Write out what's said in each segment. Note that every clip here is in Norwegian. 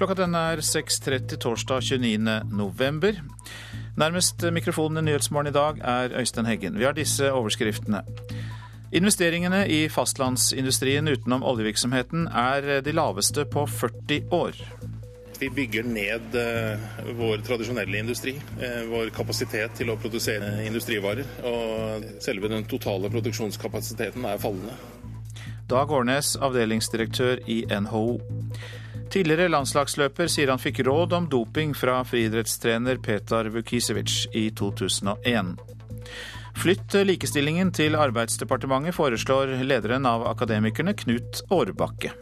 Klokka den er 6.30 torsdag 29. november. Nærmest mikrofonen i Nyhetsmorgen i dag er Øystein Heggen. Vi har disse overskriftene. Investeringene i fastlandsindustrien utenom oljevirksomheten er de laveste på 40 år. Vi bygger ned eh, vår tradisjonelle industri, eh, vår kapasitet til å produsere industrivarer. Og selve den totale produksjonskapasiteten er fallende. Dag Årnes, avdelingsdirektør i NHO. Tidligere landslagsløper sier han fikk råd om doping fra friidrettstrener Petar Vukisevic i 2001. Flytt likestillingen til Arbeidsdepartementet, foreslår lederen av Akademikerne, Knut Årbakke.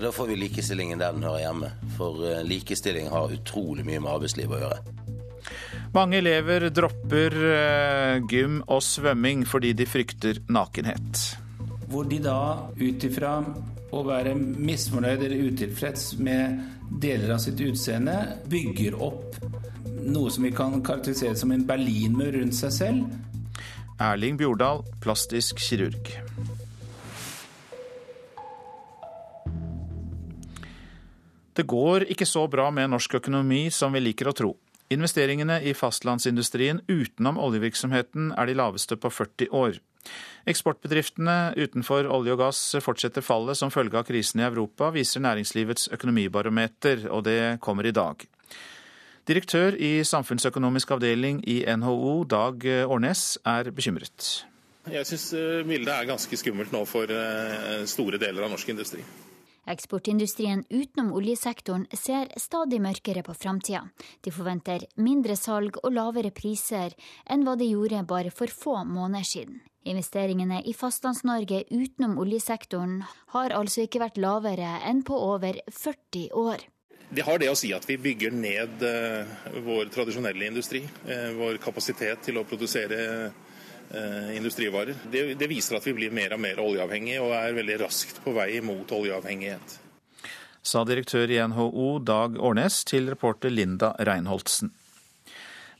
Da får vi likestillingen der den hører hjemme, for eh, likestilling har utrolig mye med arbeidslivet å gjøre. Mange elever dropper eh, gym og svømming fordi de frykter nakenhet. Hvor de da ut ifra å være misfornøyd eller utilfreds med deler av sitt utseende, bygger opp noe som vi kan karakterisere som en berlinmur rundt seg selv. Erling Bjordal, plastisk kirurg. Det går ikke så bra med norsk økonomi som vi liker å tro. Investeringene i fastlandsindustrien utenom oljevirksomheten er de laveste på 40 år. Eksportbedriftene utenfor olje og gass fortsetter fallet som følge av krisen i Europa, viser Næringslivets økonomibarometer, og det kommer i dag. Direktør i samfunnsøkonomisk avdeling i NHO, Dag Årnes, er bekymret. Jeg syns eh, bildet er ganske skummelt nå for eh, store deler av norsk industri. Eksportindustrien utenom oljesektoren ser stadig mørkere på framtida. De forventer mindre salg og lavere priser enn hva de gjorde bare for få måneder siden. Investeringene i Fastlands-Norge utenom oljesektoren har altså ikke vært lavere enn på over 40 år. Det har det å si at vi bygger ned eh, vår tradisjonelle industri, eh, vår kapasitet til å produsere eh, industrivarer. Det, det, viser at vi blir mer og mer oljeavhengige og er veldig raskt på vei mot oljeavhengighet. Sa direktør i NHO Dag Årnes til reporter Linda Reinholdsen.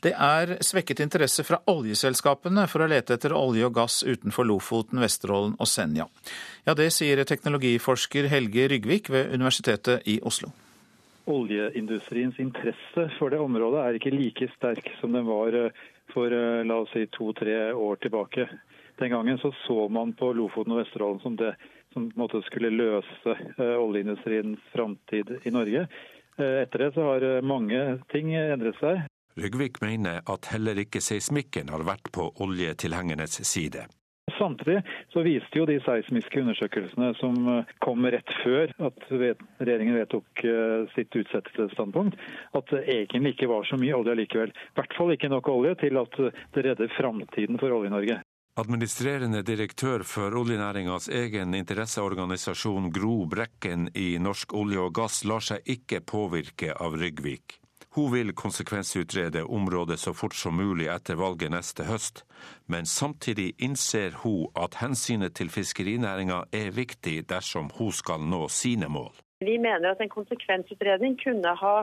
Det er svekket interesse fra oljeselskapene for å lete etter olje og gass utenfor Lofoten, Vesterålen og Senja. Ja, det sier teknologiforsker Helge Rygvik ved Universitetet i Oslo. Oljeindustriens interesse for det området er ikke like sterk som den var eh, for eh, la oss si to-tre år tilbake. Den gangen så, så man på Lofoten og Vesterålen som det som skulle løse eh, oljeindustriens framtid i Norge. Etter det så har mange ting endret seg. Rygvik mener at heller ikke seismikken har vært på oljetilhengernes side. Samtidig så viste jo de seismiske undersøkelsene som eh, kom rett før at regjeringen vedtok eh, sitt utsettelsesstandpunkt, at det egentlig ikke var så mye olje likevel. I hvert fall ikke nok olje til at det redder framtiden for Olje-Norge. Administrerende direktør for oljenæringas egen interesseorganisasjon Gro Brekken i Norsk olje og gass lar seg ikke påvirke av Rygvik. Hun vil konsekvensutrede området så fort som mulig etter valget neste høst, men samtidig innser hun at hensynet til fiskerinæringa er viktig dersom hun skal nå sine mål. Vi mener at en konsekvensutredning kunne ha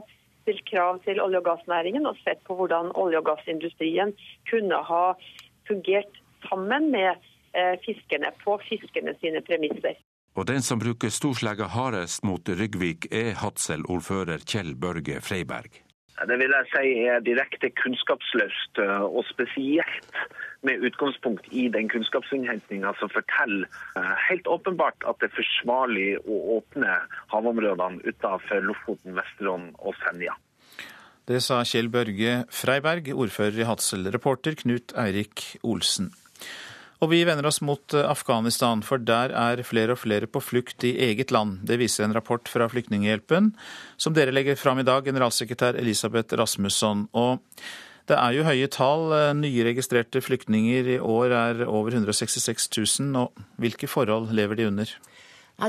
stilt krav til olje- og gassnæringen og sett på hvordan olje- og gassindustrien kunne ha fungert sammen med eh, fiskerne på fiskerne sine premisser. Og den som bruker storslegga hardest mot Ryggvik, er Hadsel-ordfører Kjell Børge Freiberg. Det vil jeg si er direkte kunnskapsløst, eh, og spesielt med utgangspunkt i den kunnskapsinnhentinga som forteller eh, helt åpenbart at det er forsvarlig å åpne havområdene utenfor Lofoten, Vesterålen og Senja. Det sa Kjell Børge Freiberg, ordfører i Hadsel. Reporter Knut Eirik Olsen. Og vi vender oss mot eh, Afghanistan, for der er flere og flere på flukt i eget land. Det viser en rapport fra Flyktninghjelpen, som dere legger fram i dag, generalsekretær Elisabeth Rasmusson. Og det er jo høye tall. Eh, nye registrerte flyktninger i år er over 166 000. Og hvilke forhold lever de under?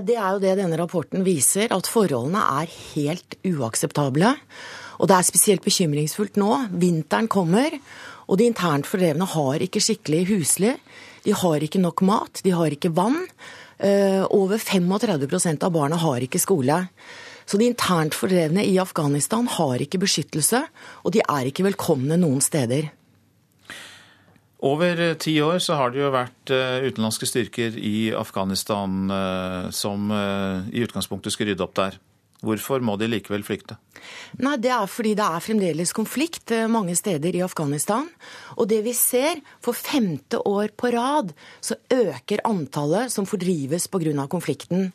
Det er jo det denne rapporten viser, at forholdene er helt uakseptable. Og det er spesielt bekymringsfullt nå. Vinteren kommer, og de internt fordrevne har ikke skikkelig husly. De har ikke nok mat, de har ikke vann. Uh, over 35% av barna har ikke skole. Så de internt fordrevne i Afghanistan har ikke beskyttelse, og de er ikke velkomne noen steder. Over ti år så har det jo vært eh, utenlandske styrker i Afghanistan eh, som i utgangspunktet skulle rydde opp der. Hvorfor må de likevel flykte? Nei, Det er fordi det er fremdeles konflikt eh, mange steder i Afghanistan. Og det vi ser, for femte år på rad så øker antallet som fordrives pga. konflikten.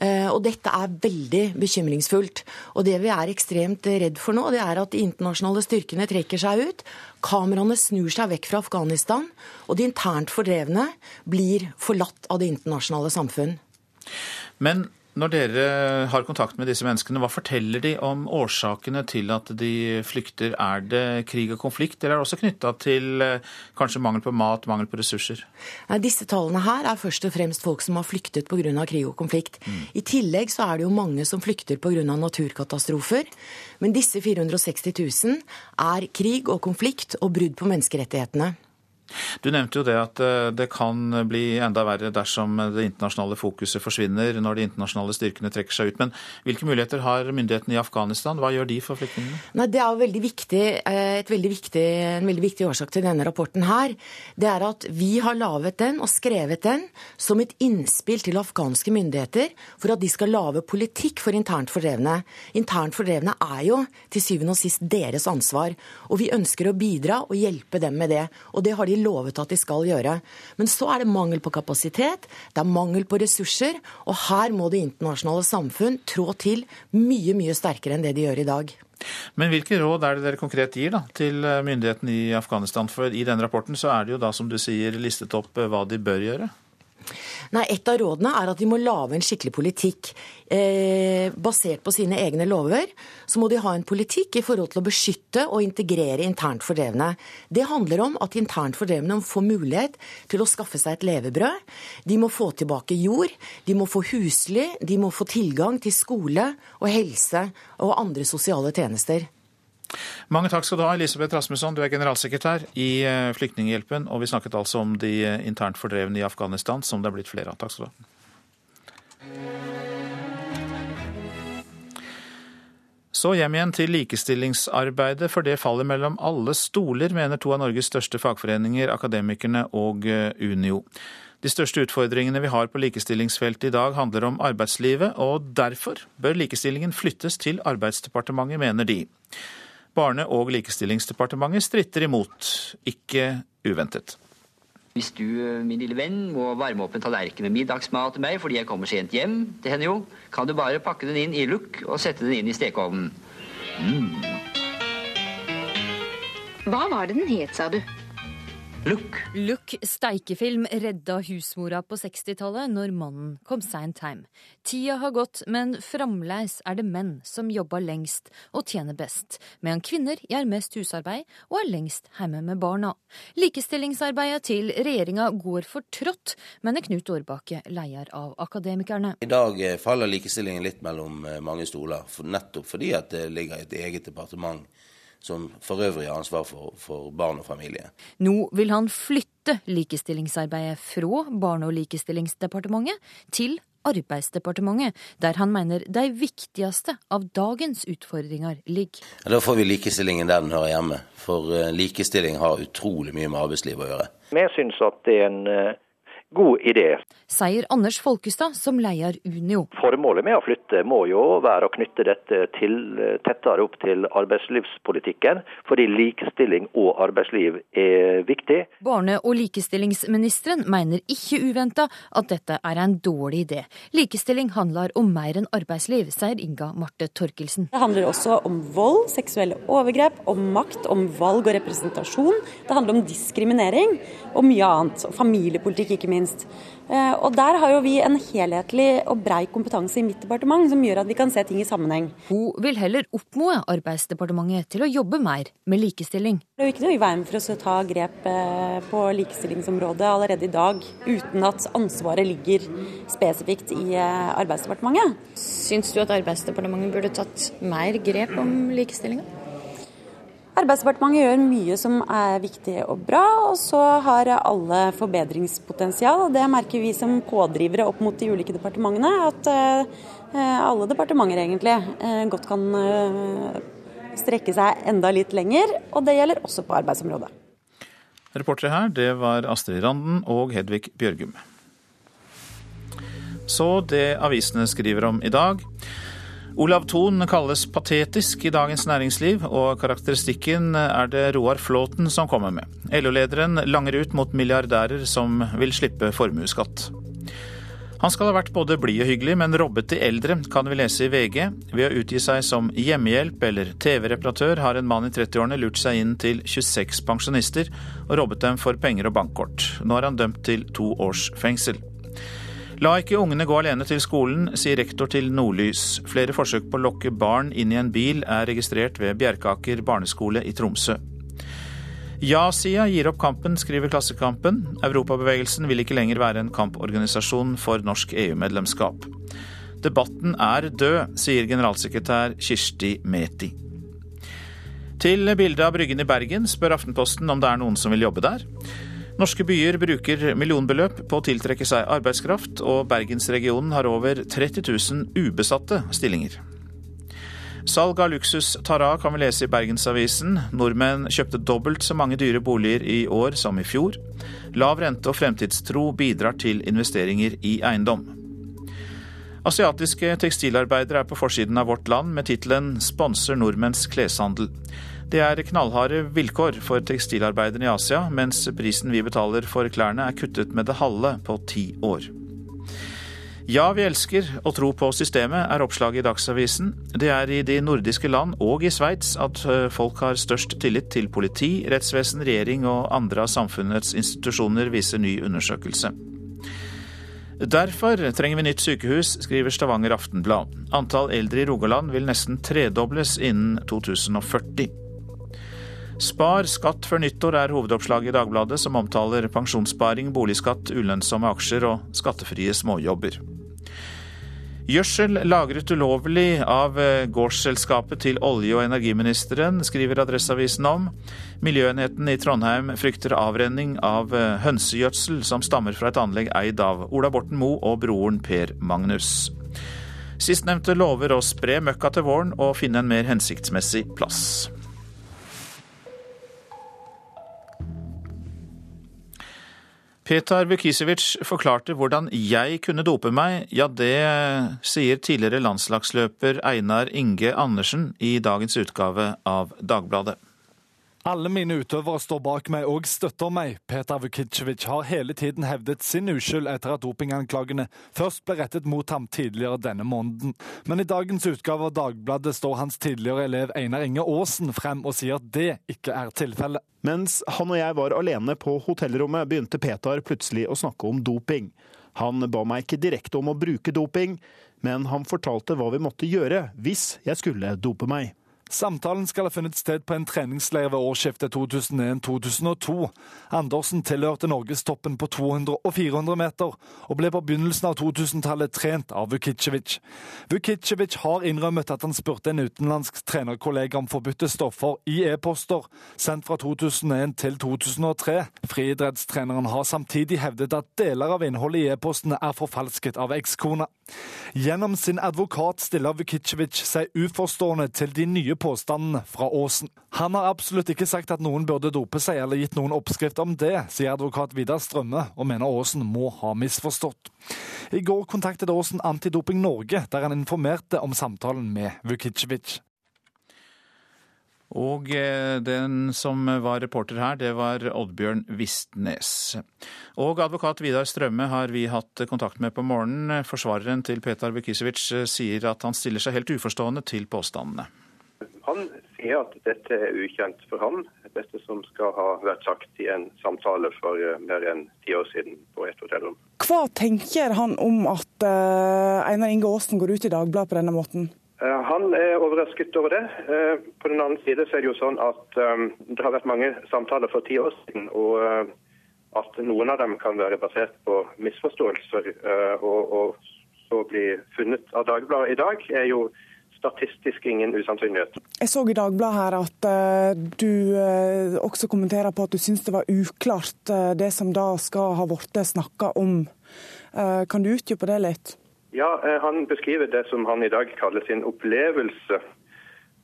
Eh, og dette er veldig bekymringsfullt. Og det vi er ekstremt redd for nå, det er at de internasjonale styrkene trekker seg ut. Kameraene snur seg vekk fra Afghanistan, og de internt fordrevne blir forlatt av det internasjonale samfunn. Men når dere har kontakt med disse menneskene, hva forteller de om årsakene til at de flykter? Er det krig og konflikt, eller er det også knytta til eh, kanskje mangel på mat, mangel på ressurser? Nei, disse tallene her er først og fremst folk som har flyktet pga. krig og konflikt. Mm. I tillegg så er det jo mange som flykter pga. naturkatastrofer. Men disse 460 000 er krig og konflikt og brudd på menneskerettighetene. Du nevnte jo det at eh, det kan bli enda verre dersom det internasjonale fokuset forsvinner når de internasjonale styrkene trekker seg ut. Men hvilke muligheter har myndighetene i Afghanistan? Hva gjør de for flyktningene? Nei, det er veldig viktig, eh, veldig viktig, en veldig viktig årsak til denne rapporten her. Det er at vi har laget den og skrevet den som et innspill til afghanske myndigheter for at de skal lage politikk for internt fordrevne. Internt fordrevne er jo til syvende og sist deres ansvar. Og vi ønsker å bidra og hjelpe dem med det. Og det har de lovet at de skal gjøre. Men så er det mangel på kapasitet, det er mangel på ressurser, og her må det internasjonale samfunn trå til mye, mye sterkere enn det de gjør i dag. Men hvilke råd er det dere konkret gir da, til eh, myndighetene i Afghanistan? For i den rapporten så er det jo da, som du sier, listet opp eh, hva de bør gjøre? Nei, Et av rådene er at de må lage en skikkelig politikk. Eh, basert på sine egne lover, så må de ha en politikk i forhold til å beskytte og integrere internt fordrevne. Det handler om at internt fordrevne får mulighet til å skaffe seg et levebrød. De må få tilbake jord, de må få husly, de må få tilgang til skole og helse og andre sosiale tjenester. Mange takk skal du ha, Elisabeth Rasmusson. Du er generalsekretær i eh, Flyktninghjelpen. Og vi snakket altså om de eh, internt fordrevne i Afghanistan, som det er blitt flere av. Takk skal du ha. Så hjem igjen til likestillingsarbeidet, for det faller mellom alle stoler, mener to av Norges største fagforeninger, Akademikerne og eh, Unio. De største utfordringene vi har på likestillingsfeltet i dag handler om arbeidslivet, og derfor bør likestillingen flyttes til Arbeidsdepartementet, mener de. Barne- og likestillingsdepartementet stritter imot, ikke uventet. Hvis du, min lille venn, må varme opp en tallerken med middagsmat til meg fordi jeg kommer sent hjem, det hender jo, kan du bare pakke den inn i lukk og sette den inn i stekeovnen. Mm. Hva var det den het, sa du? Look. Look steikefilm redda husmora på 60-tallet når mannen kom seint hjem. Tida har gått, men fremdeles er det menn som jobber lengst og tjener best, medan kvinner gjør mest husarbeid og er lengst hjemme med barna. Likestillingsarbeidet til regjeringa går for trått, mener Knut Årbakke, leder av Akademikerne. I dag eh, faller likestillingen litt mellom eh, mange stoler, nettopp fordi at det ligger et eget departement som for øvrig har ansvar for, for, barn og familie. Nå vil han flytte likestillingsarbeidet fra Barne- og likestillingsdepartementet til Arbeidsdepartementet, der han mener de viktigste av dagens utfordringer ligger. Da får vi likestillingen der den hører hjemme, for eh, likestilling har utrolig mye med arbeidsliv å gjøre. Vi syns at det er en eh, god idé. Sier Anders Folkestad, som leder Unio. Formålet med å flytte må jo være å knytte dette til, tettere opp til arbeidslivspolitikken, fordi likestilling og arbeidsliv er viktig. Barne- og likestillingsministeren mener ikke uventa at dette er en dårlig idé. Likestilling handler om mer enn arbeidsliv, sier Inga Marte Torkelsen. Det handler også om vold, seksuelle overgrep, om makt, om valg og representasjon. Det handler om diskriminering og mye annet. Og familiepolitikk, ikke minst minst. Eh, og Der har jo vi en helhetlig og brei kompetanse i mitt departement som gjør at vi kan se ting i sammenheng. Hun vil heller oppmode Arbeidsdepartementet til å jobbe mer med likestilling. Det er jo ikke noe i veien for oss å ta grep eh, på likestillingsområdet allerede i dag, uten at ansvaret ligger spesifikt i eh, Arbeidsdepartementet. Syns du at Arbeidsdepartementet burde tatt mer grep om likestillinga? Arbeidsdepartementet gjør mye som er viktig og bra, og så har alle forbedringspotensial. Det merker vi som pådrivere opp mot de ulike departementene, at eh, alle departementer egentlig eh, godt kan eh, strekke seg enda litt lenger, og det gjelder også på arbeidsområdet. Reportere her, det var Astrid Randen og Hedvig Bjørgum. Så det avisene skriver om i dag. Olav Thon kalles patetisk i Dagens Næringsliv, og karakteristikken er det Roar Flåten som kommer med. LO-lederen langer ut mot milliardærer som vil slippe formuesskatt. Han skal ha vært både blid og hyggelig, men robbet de eldre, kan vi lese i VG. Ved å utgi seg som hjemmehjelp eller TV-reparatør har en mann i 30-årene lurt seg inn til 26 pensjonister og robbet dem for penger og bankkort. Nå er han dømt til to års fengsel. La ikke ungene gå alene til skolen, sier rektor til Nordlys. Flere forsøk på å lokke barn inn i en bil er registrert ved Bjerkaker barneskole i Tromsø. Ja-sida gir opp kampen, skriver Klassekampen. Europabevegelsen vil ikke lenger være en kamporganisasjon for norsk EU-medlemskap. Debatten er død, sier generalsekretær Kirsti Meti. Til bildet av Bryggen i Bergen spør Aftenposten om det er noen som vil jobbe der. Norske byer bruker millionbeløp på å tiltrekke seg arbeidskraft, og bergensregionen har over 30 000 ubesatte stillinger. Salg av luksus Tara kan vi lese i Bergensavisen. Nordmenn kjøpte dobbelt så mange dyre boliger i år som i fjor. Lav rente og fremtidstro bidrar til investeringer i eiendom. Asiatiske tekstilarbeidere er på forsiden av Vårt Land med tittelen 'Sponser nordmenns kleshandel'. Det er knallharde vilkår for tekstilarbeiderne i Asia, mens prisen vi betaler for klærne er kuttet med det halve på ti år. Ja, vi elsker å tro på systemet, er oppslaget i Dagsavisen. Det er i de nordiske land og i Sveits at folk har størst tillit til politi, rettsvesen, regjering og andre av samfunnets institusjoner, viser ny undersøkelse. Derfor trenger vi nytt sykehus, skriver Stavanger Aftenblad. Antall eldre i Rogaland vil nesten tredobles innen 2040. Spar skatt før nyttår er hovedoppslaget i Dagbladet, som omtaler pensjonssparing, boligskatt, ulønnsomme aksjer og skattefrie småjobber. Gjødsel lagret ulovlig av eh, gårdsselskapet til olje- og energiministeren, skriver Adresseavisen om. Miljøenheten i Trondheim frykter avrenning av eh, hønsegjødsel som stammer fra et anlegg eid av Ola Borten Moe og broren Per Magnus. Sistnevnte lover å spre møkka til våren og finne en mer hensiktsmessig plass. Petar Vukisevic forklarte hvordan jeg kunne dope meg. Ja, det sier tidligere landslagsløper Einar Inge Andersen i dagens utgave av Dagbladet. Alle mine utøvere står bak meg og støtter meg. Petar Vukicevic har hele tiden hevdet sin uskyld etter at dopinganklagene først ble rettet mot ham tidligere denne måneden. Men i dagens utgave av Dagbladet står hans tidligere elev Einar Inge Aasen frem og sier at det ikke er tilfellet. Mens han og jeg var alene på hotellrommet, begynte Petar plutselig å snakke om doping. Han ba meg ikke direkte om å bruke doping, men han fortalte hva vi måtte gjøre hvis jeg skulle dope meg. Samtalen skal ha funnet sted på en treningsleir ved årsskiftet 2001-2002. Andersen tilhørte norgestoppen på 200 og 400 meter, og ble på begynnelsen av 2000-tallet trent av Vukicevic. Vukicevic har innrømmet at han spurte en utenlandsk trenerkollega om forbudte stoffer i e-poster, sendt fra 2001 til 2003. Friidrettstreneren har samtidig hevdet at deler av innholdet i e-postene er forfalsket av ekskona. Gjennom sin advokat stiller Vukicevic seg uforstående til de nye påstandene fra Aasen. Han har absolutt ikke sagt at noen burde dope seg eller gitt noen oppskrift om det, sier advokat Vidar Strømme, og mener Aasen må ha misforstått. I går kontaktet Aasen Antidoping Norge, der han informerte om samtalen med Vukicevic. Og eh, den som var reporter her, det var Oddbjørn Vistnes. Og advokat Vidar Strømme har vi hatt kontakt med på morgenen. Forsvareren til Petar Vukisevic eh, sier at han stiller seg helt uforstående til påstandene. Han sier at dette er ukjent for ham, dette som skal ha vært sagt i en samtale for eh, mer enn ti år siden på et hotellrom. Hva tenker han om at Einar Inge Aasen går ut i Dagbladet på denne måten? Uh, han er overrasket over det. Uh, på den annen side så er det jo sånn at um, det har vært mange samtaler for ti år siden. og at noen av dem kan være basert på misforståelser og, og så bli funnet av Dagbladet i dag, er jo statistisk ingen usannsynlighet. Jeg så i Dagbladet her at du også kommenterer på at du syns det var uklart det som da skal ha blitt snakka om. kan du utdype det litt? Ja, Han beskriver det som han i dag kaller sin opplevelse.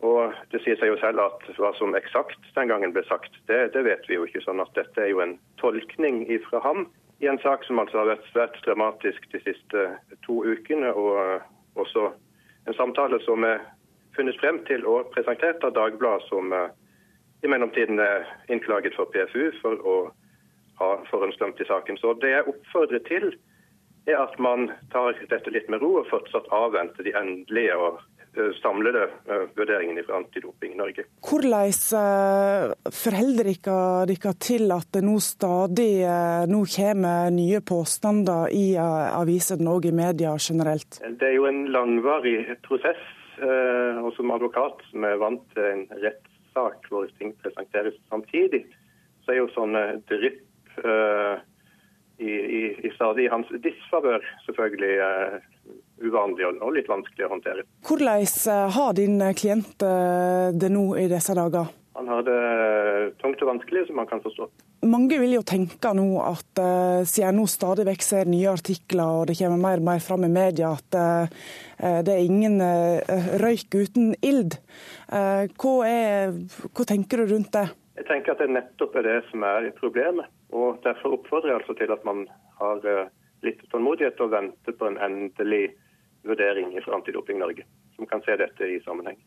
Og Det sier seg jo selv at hva som eksakt den gangen ble sagt, det, det vet vi jo ikke. sånn at Dette er jo en tolkning fra ham i en sak som altså har vært svært dramatisk de siste to ukene, og også En samtale som er funnet frem til og presentert av Dagbladet, som i mellomtiden er innklaget for PFU for å ha forhåndsdømt i saken. Så det jeg oppfordrer til, er at man tar dette litt med ro og fortsatt avventer de endelige og eh, samlede eh, vurderingene fra Antidoping Norge. Hvordan eh, forholder dere til at det nå stadig nå kommer nye påstander i avisene og i media generelt? Det er jo en langvarig prosess. Og som advokat som er vant til en rettssak hvor ting presenteres samtidig, så er jo sånne drypp i, i, i, stadig hans disfavør selvfølgelig uh, uvanlig og litt vanskelig å håndtere. Hvordan eh, har din klient det nå i disse dager? Han har det tungt og vanskelig, som man kan forstå. Mange vil jo tenke nå at siden nå stadig vekk ser nye artikler og det kommer mer og mer fram i media at det er ingen røyk uten ild. Hva, er, hva tenker du rundt det? Jeg tenker at det nettopp er det som er problemet. Og Derfor oppfordrer jeg altså til at man har eh, litt tålmodighet og venter på en endelig vurdering fra Antidoping Norge, som kan se dette i sammenheng.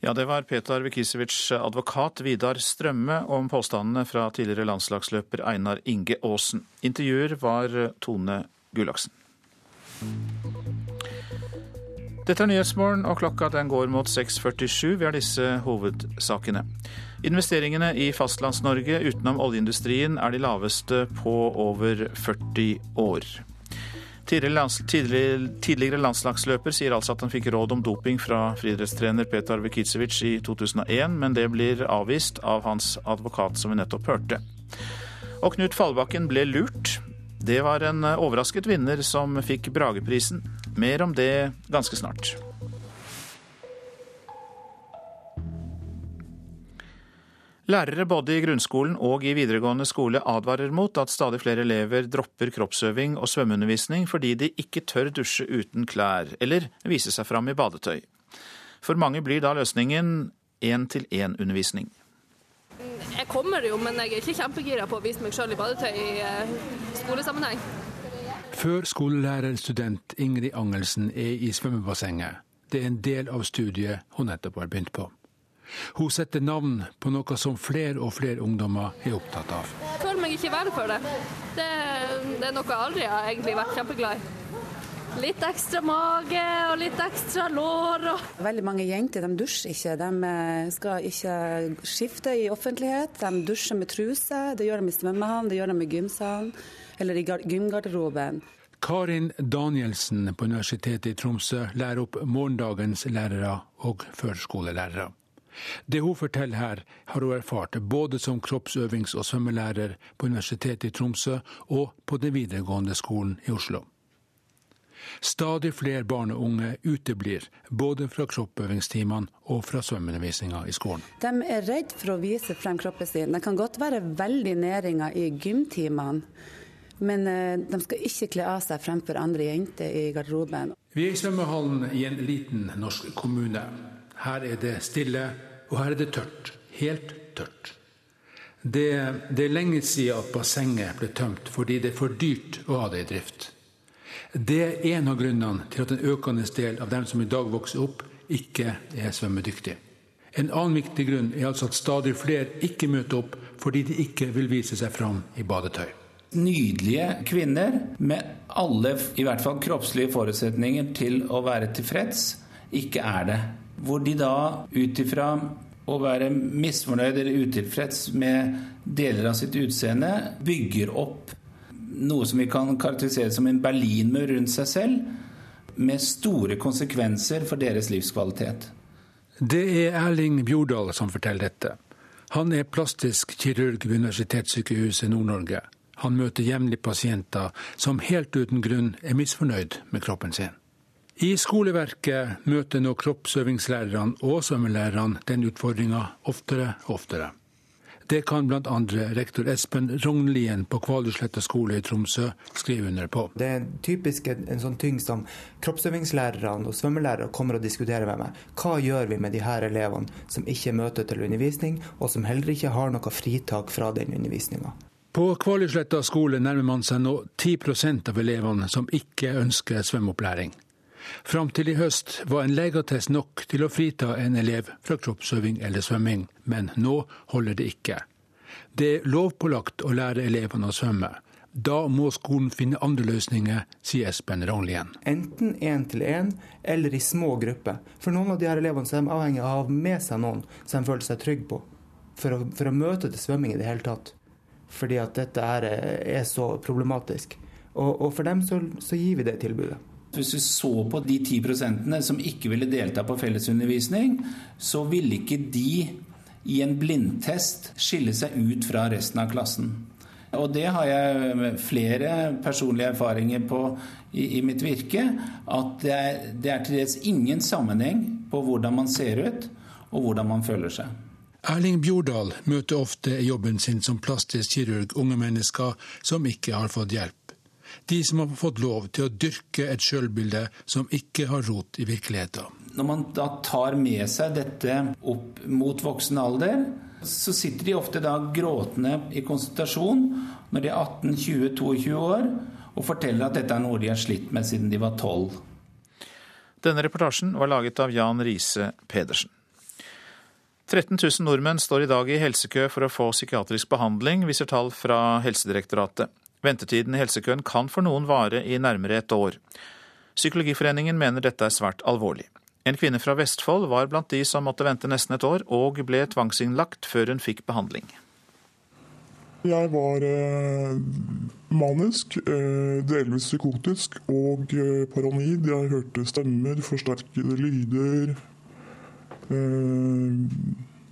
Ja, Det var Petar Vikisevits advokat Vidar Strømme, om påstandene fra tidligere landslagsløper Einar Inge Aasen. Intervjuer var Tone Gullaksen. Dette er Nyhetsmorgen, og klokka den går mot 6.47. Vi har disse hovedsakene. Investeringene i Fastlands-Norge utenom oljeindustrien er de laveste på over 40 år. Tidligere landslagsløper sier altså at han fikk råd om doping fra friidrettstrener Petar Vekicevic i 2001, men det blir avvist av hans advokat, som vi nettopp hørte. Og Knut Fallbakken ble lurt. Det var en overrasket vinner som fikk Brageprisen. Mer om det ganske snart. Lærere både i grunnskolen og i videregående skole advarer mot at stadig flere elever dropper kroppsøving og svømmeundervisning fordi de ikke tør dusje uten klær eller vise seg fram i badetøy. For mange blir da løsningen én-til-én-undervisning. Jeg kommer jo, men jeg er ikke kjempegira på å vise meg sjøl i badetøy i eh, skolesammenheng. Før skolelærerstudent Ingrid Angelsen er i svømmebassenget. Det er en del av studiet hun nettopp har begynt på. Hun setter navn på noe som flere og flere ungdommer er opptatt av. Jeg føler meg ikke verre for det. det. det. er noe jeg aldri har egentlig vært kjempeglad i. Litt ekstra mage og litt ekstra lår. Og... Veldig mange jenter de dusjer ikke. De eh, skal ikke skifte i offentlighet. De dusjer med truse. Det gjør de i svømmehallen, det gjør de i gymsalen eller i gymgarderoben. Karin Danielsen på Universitetet i Tromsø lærer opp morgendagens lærere og førskolelærere. Det hun forteller her, har hun erfart både som kroppsøvings- og svømmelærer på Universitetet i Tromsø og på den videregående skolen i Oslo. Stadig flere barn og unge uteblir, både fra kroppsøvingstimene og fra svømmeundervisninga i skolen. De er redd for å vise frem kroppen sin. Det kan godt være veldig næringer i gymtimene, men eh, de skal ikke kle av seg fremfor andre jenter i garderoben. Vi er i svømmehallen i en liten norsk kommune. Her er det stille, og her er det tørt. Helt tørt. Det, det er lenge siden at bassenget ble tømt fordi det er for dyrt å ha det i drift. Det er en av grunnene til at en økende del av dem som i dag vokser opp, ikke er svømmedyktige. En annen viktig grunn er altså at stadig flere ikke møter opp fordi de ikke vil vise seg fram i badetøy. Nydelige kvinner med alle, i hvert fall kroppslige forutsetninger til å være tilfreds, ikke er det. Hvor de da ut ifra å være misfornøyd eller utilfreds med deler av sitt utseende, bygger opp noe som vi kan karakterisere som en berlinmur rundt seg selv, med store konsekvenser for deres livskvalitet. Det er Erling Bjordal som forteller dette. Han er plastisk kirurg ved Universitetssykehuset Nord-Norge. Han møter jevnlig pasienter som helt uten grunn er misfornøyd med kroppen sin. I skoleverket møter nå kroppsøvingslærerne og svømmelærerne den utfordringa oftere og oftere. Det kan bl.a. rektor Espen Rognlien på Kvaløysletta skole i Tromsø skrive under på. Det er typisk en, en sånn ting som kroppsøvingslærerne og svømmelærere kommer og diskuterer med meg. Hva gjør vi med de her elevene som ikke møter til undervisning, og som heller ikke har noe fritak fra den undervisninga? På Kvaløysletta skole nærmer man seg nå 10% av elevene som ikke ønsker svømmeopplæring. Fram til i høst var en legeattest nok til å frita en elev fra kroppsøving eller svømming, men nå holder det ikke. Det er lovpålagt å lære elevene å svømme. Da må skolen finne andre løsninger, sier Espen Rognlien. Enten én til én eller i små grupper. For noen av de her elevene er avhengig av å ha med seg noen som de føler seg trygge på. For å, for å møte til svømming i det hele tatt. Fordi at dette er, er så problematisk. Og, og for dem så, så gir vi det tilbudet. Hvis vi så på de ti prosentene som ikke ville delta på fellesundervisning, så ville ikke de i en blindtest skille seg ut fra resten av klassen. Og det har jeg flere personlige erfaringer på i, i mitt virke. At det er, det er til dels ingen sammenheng på hvordan man ser ut og hvordan man føler seg. Erling Bjordal møter ofte i jobben sin som plastisk kirurg unge mennesker som ikke har fått hjelp. De som har fått lov til å dyrke et sjølbilde som ikke har rot i virkeligheten. Når man da tar med seg dette opp mot voksen alder, så sitter de ofte da gråtende i konsultasjon når de er 18-20-22 år, og forteller at dette er noe de har slitt med siden de var 12. Denne reportasjen var laget av Jan Riise Pedersen. 13 000 nordmenn står i dag i helsekø for å få psykiatrisk behandling, viser tall fra Helsedirektoratet. Ventetiden i helsekøen kan for noen vare i nærmere et år. Psykologiforeningen mener dette er svært alvorlig. En kvinne fra Vestfold var blant de som måtte vente nesten et år, og ble tvangsinnlagt før hun fikk behandling. Jeg var eh, manisk, eh, delvis psykotisk og eh, paranoid. Jeg hørte stemmer, forsterkede lyder. Eh,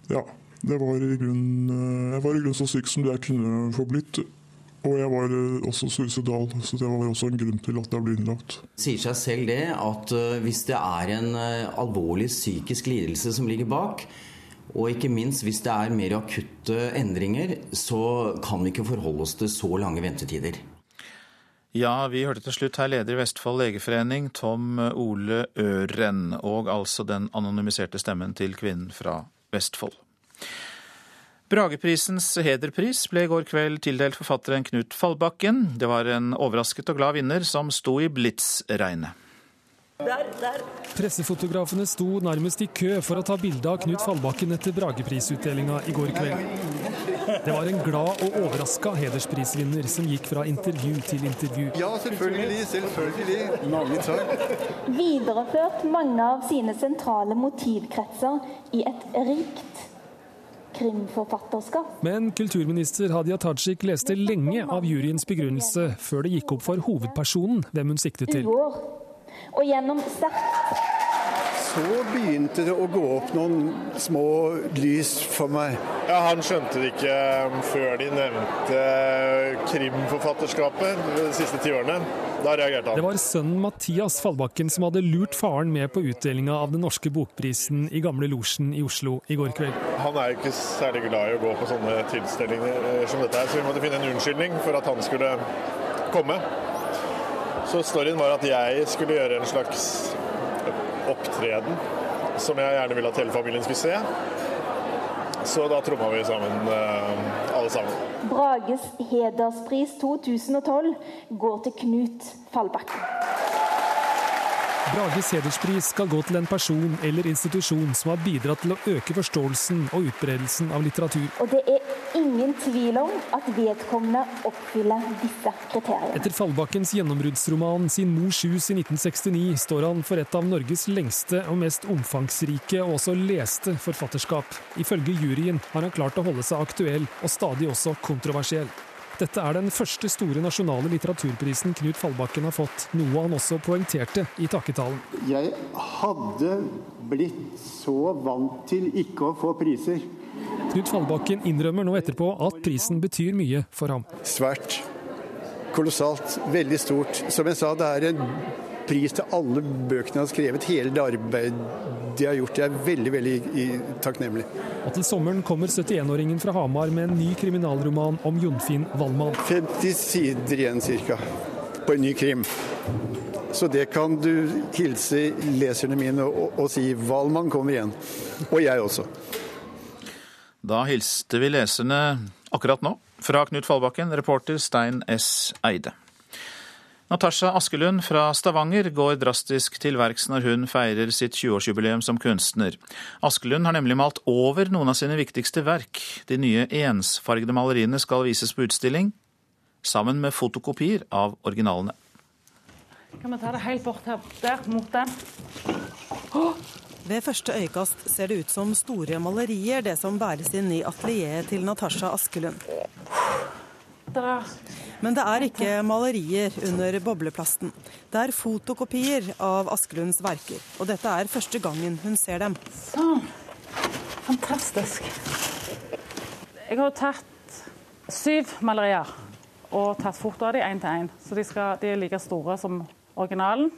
ja, var grunnen, eh, jeg var i grunnen så syk som det jeg kunne få blitt. Og jeg var eh, også suicidal, så det var også en grunn til at jeg ble innlagt. sier seg selv det at eh, hvis det er en eh, alvorlig psykisk lidelse som ligger bak, og ikke minst hvis det er mer akutte endringer, så kan vi ikke forholde oss til så lange ventetider. Ja, vi hørte til slutt her leder i Vestfold legeforening, Tom Ole Øren, og altså den anonymiserte stemmen til kvinnen fra Vestfold. Brageprisens hederpris ble i går kveld tildelt forfatteren Knut Fallbakken. Det var en overrasket og glad vinner som sto i blitsregnet. Pressefotografene sto nærmest i kø for å ta bilde av Knut Fallbakken etter Brageprisutdelinga i går kveld. Det var en glad og overraska hedersprisvinner som gikk fra intervju til intervju. Ja, selvfølgelig. Selvfølgelig. Mange takk. Videreført mange av sine sentrale motivkretser i et rikt krimforfatterskap. Men kulturminister Hadia Tajik leste lenge av juryens begrunnelse før det gikk opp for hovedpersonen hvem hun siktet til. Og gjennom sterkt Så begynte det å gå opp noen små lys for meg. Ja, Han skjønte det ikke um, før de nevnte krimforfatterskapet de siste ti årene. Da reagerte han. Det var sønnen Mathias Fallbakken som hadde lurt faren med på utdelinga av den norske bokprisen i Gamle Losjen i Oslo i går kveld. Han er jo ikke særlig glad i å gå på sånne tilstelninger eh, som dette her, så vi måtte finne en unnskyldning for at han skulle komme. Så storyen var at jeg skulle gjøre en slags opptreden som jeg gjerne ville at hele familien skulle se. Så da tromma vi sammen, eh, alle sammen. Brages hederspris 2012 går til Knut Fallbakken. Brages hederspris skal gå til en person eller institusjon som har bidratt til å øke forståelsen og utbredelsen av litteratur. Og det er ingen tvil om at vedkommende oppfyller disse kriteriene. Etter Fallbakkens gjennombruddsroman 'Sin mors hus' i 1969 står han for et av Norges lengste og mest omfangsrike og også leste forfatterskap. Ifølge juryen har han klart å holde seg aktuell og stadig også kontroversiell. Dette er den første store nasjonale litteraturprisen Knut Fallbakken har fått, noe han også poengterte i takketalen. Jeg hadde blitt så vant til ikke å få priser. Knut Fallbakken innrømmer nå etterpå at prisen betyr mye for ham. Svært. Kolossalt. Veldig stort. Som jeg sa, det er en pris til alle bøkene jeg har skrevet, hele det arbeidet de har gjort. Jeg er veldig, veldig takknemlig. Og til sommeren kommer 71-åringen fra Hamar med en ny kriminalroman om Jonfinn Wallmann. 50 sider igjen ca. på en ny krim. Så det kan du hilse leserne mine og, og si. Valmann kommer igjen. Og jeg også. Da hilste vi leserne akkurat nå fra Knut Fallbakken, reporter Stein S. Eide. Natasha Askelund fra Stavanger går drastisk til verks når hun feirer sitt 20-årsjubileum som kunstner. Askelund har nemlig malt over noen av sine viktigste verk. De nye ensfargede maleriene skal vises på utstilling, sammen med fotokopier av originalene. Kan vi ta det helt bort her, der, mot den? Oh! Ved første øyekast ser det ut som store malerier, det som bæres inn i atelieret til Natasha Askelund. Men det er ikke malerier under bobleplasten. Det er fotokopier av Askelunds verker. Og dette er første gangen hun ser dem. Sånn. Fantastisk. Jeg har tatt syv malerier og tatt foto av dem én til én. Så de, skal, de, er like store som originalen.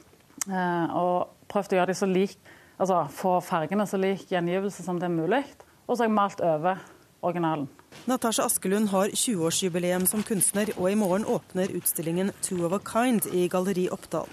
Eh, og prøvd å gjøre dem så lik, altså få fargene så lik gjengivelse som det er mulig. Og så har jeg malt over originalen. Natasha Askelund har 20-årsjubileum som kunstner, og i morgen åpner utstillingen Two of a Kind i Galleri Oppdal.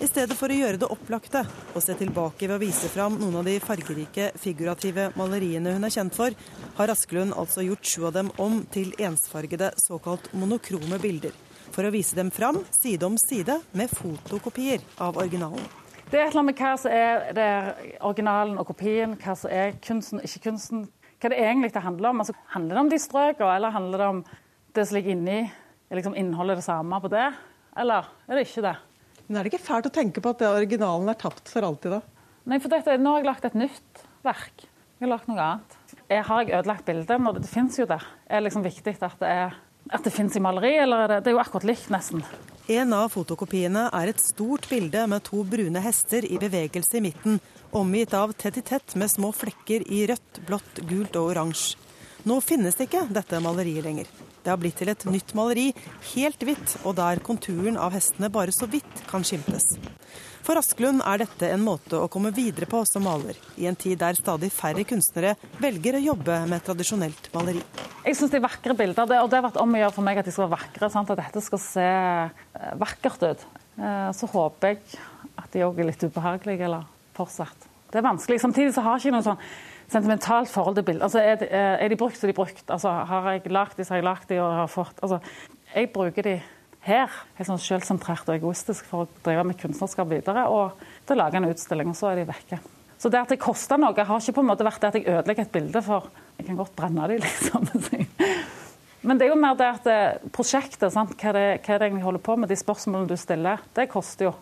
I stedet for å gjøre det opplagte og se tilbake ved å vise fram noen av de fargerike, figurative maleriene hun er kjent for, har Askelund altså gjort sju av dem om til ensfargede, såkalt monokrome bilder. For å vise dem fram side om side med fotokopier av originalen. Det er et eller annet med hva som er, er originalen og kopien, hva som er kunsten og ikke kunsten hva det egentlig det handler om. Altså, handler det om de strøkene, eller handler det om det som ligger inni? Er liksom innholdet det samme på det, eller er det ikke det? Men Er det ikke fælt å tenke på at det originalen er tapt for alltid, da? Nei, for dette, nå har jeg lagt et nytt verk. Jeg har lagt noe annet. Jeg har jeg ødelagt bildet? Det, det fins jo der. Er det liksom viktig at det, er, at det fins i maleri, eller er det, det er jo akkurat likt, nesten. En av fotokopiene er et stort bilde med to brune hester i bevegelse i midten, omgitt av tett i tett med små flekker i rødt, blått, gult og oransje. Nå finnes det ikke dette maleriet lenger. Det har blitt til et nytt maleri, helt hvitt, og der konturen av hestene bare så vidt kan skimtes. For Asklund er dette en måte å komme videre på som maler, i en tid der stadig færre kunstnere velger å jobbe med tradisjonelt maleri. Jeg syns de vakre bilder, og det har vært om å gjøre for meg at de skal være vakre. Sant? At dette skal se eh, vakkert ut. Eh, så håper jeg at de òg er litt ubehagelige, eller fortsatt. Det er vanskelig. Samtidig så har jeg ikke noe sånn sentimentalt forhold til bilder. Altså, er, de, er de brukt, så er de brukt. Altså, har jeg lagd de, så har jeg lagd de og har fått Altså, jeg bruker de her. Helt sånn selvsentrert og egoistisk for å drive med kunstnerskap videre. Og til å lage en utstilling, og så er de vekke. Så det at det koster noe, har ikke på en måte vært det at jeg ødelegger et bilde, for jeg kan godt brenne de, liksom. Men det er jo mer det at det, prosjektet, sant? Hva, det, hva det egentlig holder på med, de spørsmålene du stiller, det koster jo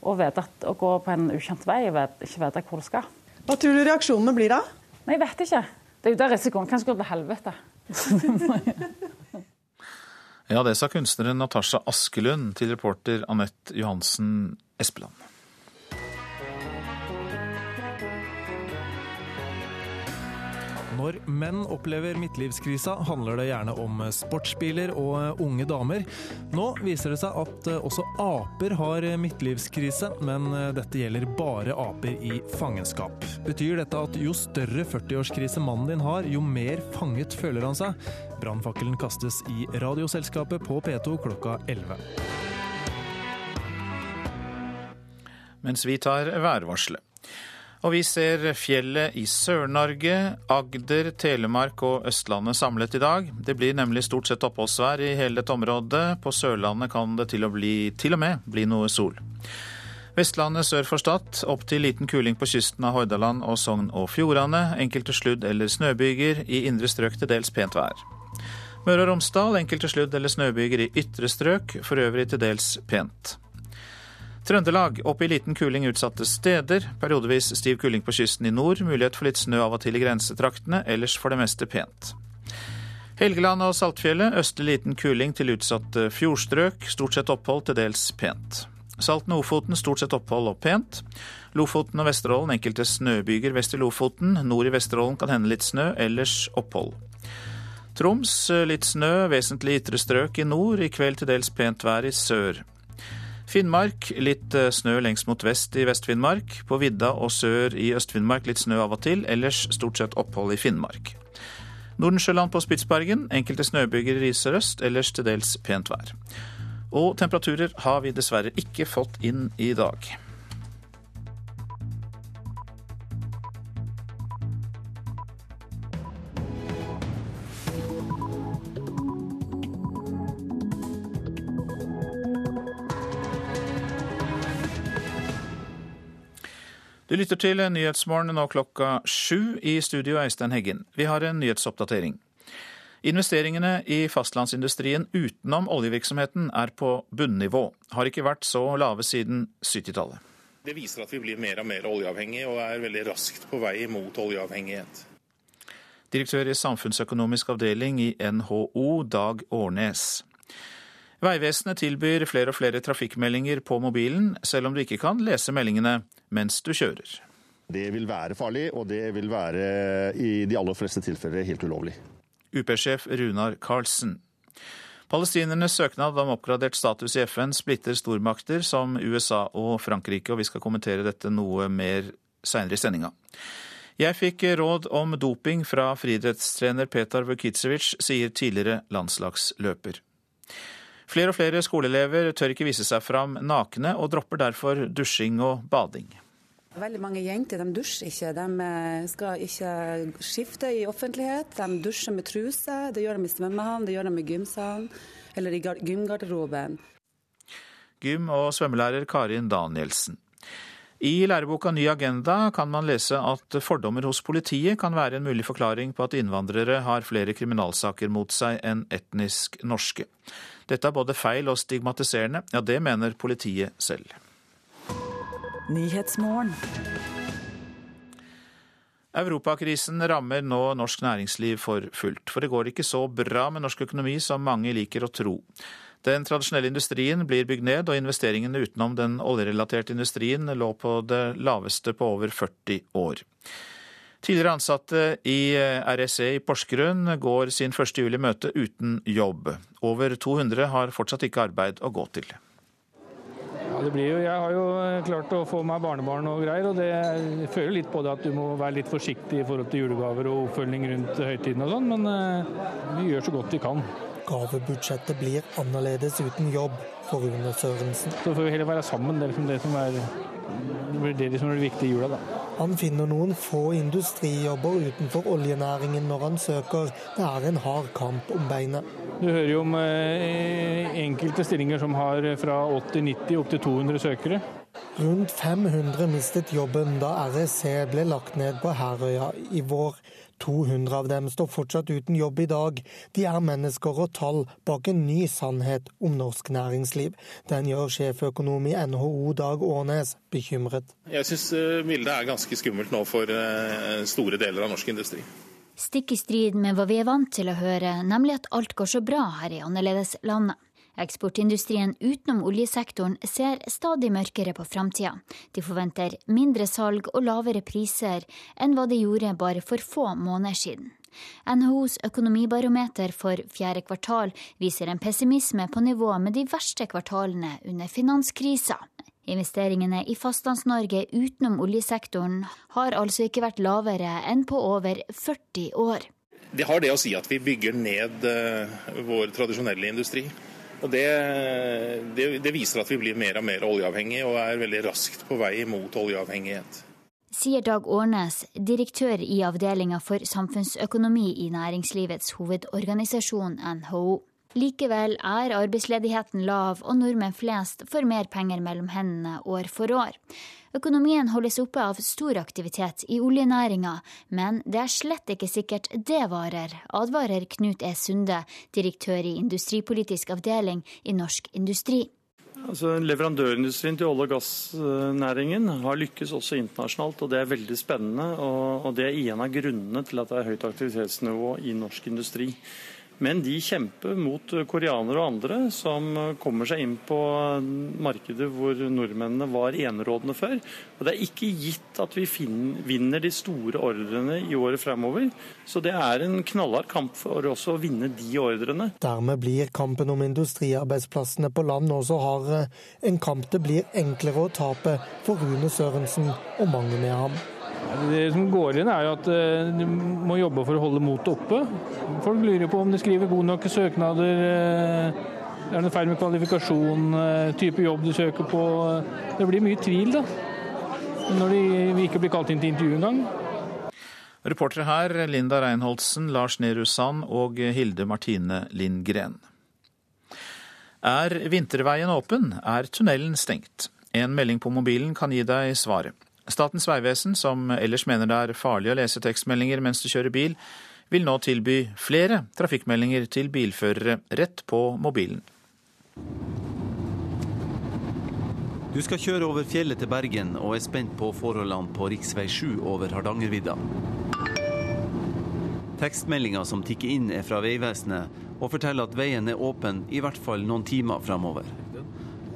å, vite at, å gå på en ukjent vei og ikke vite hvor du skal. Hva tror du reaksjonene blir da? Nei, Jeg vet ikke. Det er jo der risikoen kanskje går til helvete. ja, det sa kunstneren Natasha Askelund til reporter Anette Johansen Espeland. Når menn opplever midtlivskrisa, handler det gjerne om sportsbiler og unge damer. Nå viser det seg at også aper har midtlivskrise, men dette gjelder bare aper i fangenskap. Betyr dette at jo større 40-årskrise mannen din har, jo mer fanget føler han seg? Brannfakkelen kastes i Radioselskapet på P2 klokka 11. Mens vi tar værvarselet. Og vi ser fjellet i Sør-Norge, Agder, Telemark og Østlandet samlet i dag. Det blir nemlig stort sett oppholdsvær i hele dette området. På Sørlandet kan det til og, bli, til og med bli noe sol. Vestlandet sør for Stad opp til liten kuling på kysten av Hordaland og Sogn og Fjordane. Enkelte sludd- eller snøbyger. I indre strøk til dels pent vær. Møre og Romsdal enkelte sludd- eller snøbyger i ytre strøk, for øvrig til dels pent. Trøndelag opp i liten kuling utsatte steder. Periodevis stiv kuling på kysten i nord. Mulighet for litt snø av og til i grensetraktene, ellers for det meste pent. Helgeland og Saltfjellet østlig liten kuling til utsatte fjordstrøk. Stort sett opphold, til dels pent. Salten og Ofoten stort sett opphold og pent. Lofoten og Vesterålen enkelte snøbyger vest i Lofoten. Nord i Vesterålen kan hende litt snø, ellers opphold. Troms litt snø, vesentlig ytre strøk i nord. I kveld til dels pent vær i sør. Finnmark litt eh, snø lengst mot vest i Vest-Finnmark. På vidda og sør i Øst-Finnmark litt snø av og til, ellers stort sett opphold i Finnmark. Nordensjøland på Spitsbergen enkelte snøbyger i sørøst, ellers til dels pent vær. Og temperaturer har vi dessverre ikke fått inn i dag. Du lytter til Nyhetsmorgen nå klokka sju i studio Øystein Heggen. Vi har en nyhetsoppdatering. Investeringene i fastlandsindustrien utenom oljevirksomheten er på bunnivå. Har ikke vært så lave siden 70-tallet. Det viser at vi blir mer og mer oljeavhengig, og er veldig raskt på vei mot oljeavhengighet. Direktør i samfunnsøkonomisk avdeling i NHO, Dag Årnes. Vegvesenet tilbyr flere og flere trafikkmeldinger på mobilen, selv om du ikke kan lese meldingene mens du kjører. Det vil være farlig, og det vil være i de aller fleste tilfeller helt ulovlig. UP-sjef Runar Karlsen. Palestinernes søknad om oppgradert status i FN splitter stormakter som USA og Frankrike, og vi skal kommentere dette noe mer seinere i sendinga. Jeg fikk råd om doping fra friidrettstrener Petar Vukicevic, sier tidligere landslagsløper. Flere og flere skoleelever tør ikke vise seg fram nakne, og dropper derfor dusjing og bading. Veldig mange jenter de dusjer ikke. De eh, skal ikke skifte i offentlighet. De dusjer med truse. Det gjør de i svømmehallen, det gjør de i gymsalen eller i gymgarderoben. Gym- og svømmelærer Karin Danielsen. I læreboka Ny agenda kan man lese at fordommer hos politiet kan være en mulig forklaring på at innvandrere har flere kriminalsaker mot seg enn etnisk norske. Dette er både feil og stigmatiserende. Ja, det mener politiet selv. Europakrisen rammer nå norsk næringsliv for fullt. For det går ikke så bra med norsk økonomi som mange liker å tro. Den tradisjonelle industrien blir bygd ned, og investeringene utenom den oljerelaterte industrien lå på det laveste på over 40 år. Tidligere ansatte i RSE i Porsgrunn går sin 1. juli møte uten jobb. Over 200 har fortsatt ikke arbeid å gå til. Ja, det blir jo, Jeg har jo klart å få meg barnebarn og greier, og det, føler litt på det at du må være litt forsiktig i forhold til julegaver og oppfølging rundt høytiden og sånn, men vi gjør så godt vi kan. Gavebudsjettet blir annerledes uten jobb for Rune Sørensen. Så får vi heller være sammen, det er liksom det som er det blir det som er det viktige i jula, da. Han finner noen få industrijobber utenfor oljenæringen når han søker. Det er en hard kamp om beinet. Du hører jo om eh, enkelte stillinger som har fra 80-90 opp til 200 søkere. Rundt 500 mistet jobben da REC ble lagt ned på Herøya i vår. 200 av dem står fortsatt uten jobb i dag. De er mennesker og tall bak en ny sannhet om norsk næringsliv. Den gjør sjeføkonom i NHO Dag Årnes bekymret. Jeg syns eh, bildet er ganske skummelt nå for eh, store deler av norsk industri. Stikk i strid med hva vi er vant til å høre, nemlig at alt går så bra her i annerledeslandet. Eksportindustrien utenom oljesektoren ser stadig mørkere på framtida. De forventer mindre salg og lavere priser enn hva de gjorde bare for få måneder siden. NHOs økonomibarometer for fjerde kvartal viser en pessimisme på nivå med de verste kvartalene under finanskrisa. Investeringene i Fastlands-Norge utenom oljesektoren har altså ikke vært lavere enn på over 40 år. Det har det å si at vi bygger ned eh, vår tradisjonelle industri. Og det, det, det, viser at vi blir mer og mer oljeavhengige, og er veldig raskt på vei mot oljeavhengighet. Sier Dag Årnes, direktør i avdelinga for samfunnsøkonomi i næringslivets hovedorganisasjon NHO. Likevel er arbeidsledigheten lav, og nordmenn flest får mer penger mellom hendene år for år. Økonomien holdes oppe av stor aktivitet i oljenæringa, men det er slett ikke sikkert det varer, advarer Knut E. Sunde, direktør i industripolitisk avdeling i Norsk Industri. Altså, leverandørindustrien til olje- og gassnæringen har lykkes også internasjonalt, og det er veldig spennende. Og det er en av grunnene til at det er høyt aktivitetsnivå i norsk industri. Men de kjemper mot koreanere og andre som kommer seg inn på markedet hvor nordmennene var enerådende før. Og det er ikke gitt at vi vinner de store ordrene i året fremover. Så det er en knallhard kamp for oss å vinne de ordrene. Dermed blir kampen om industriarbeidsplassene på land også hardere. En kamp det blir enklere å tape for Rune Sørensen og mange med ham. Det som går inn, er jo at eh, du må jobbe for å holde motet oppe. Folk lurer på om de skriver gode nok søknader. Eh, er det feil med kvalifikasjon, eh, type jobb du søker på? Det blir mye tvil, da. Når de ikke blir kalt inn til intervju engang. Reportere her Linda Reinholdsen, Lars Nehru Sand og Hilde Martine Lindgren. Er vinterveien åpen? Er tunnelen stengt? En melding på mobilen kan gi deg svaret. Statens vegvesen, som ellers mener det er farlig å lese tekstmeldinger mens du kjører bil, vil nå tilby flere trafikkmeldinger til bilførere rett på mobilen. Du skal kjøre over fjellet til Bergen og er spent på forholdene på rv. 7 over Hardangervidda. Tekstmeldinga som tikker inn er fra Vegvesenet og forteller at veien er åpen i hvert fall noen timer fremover.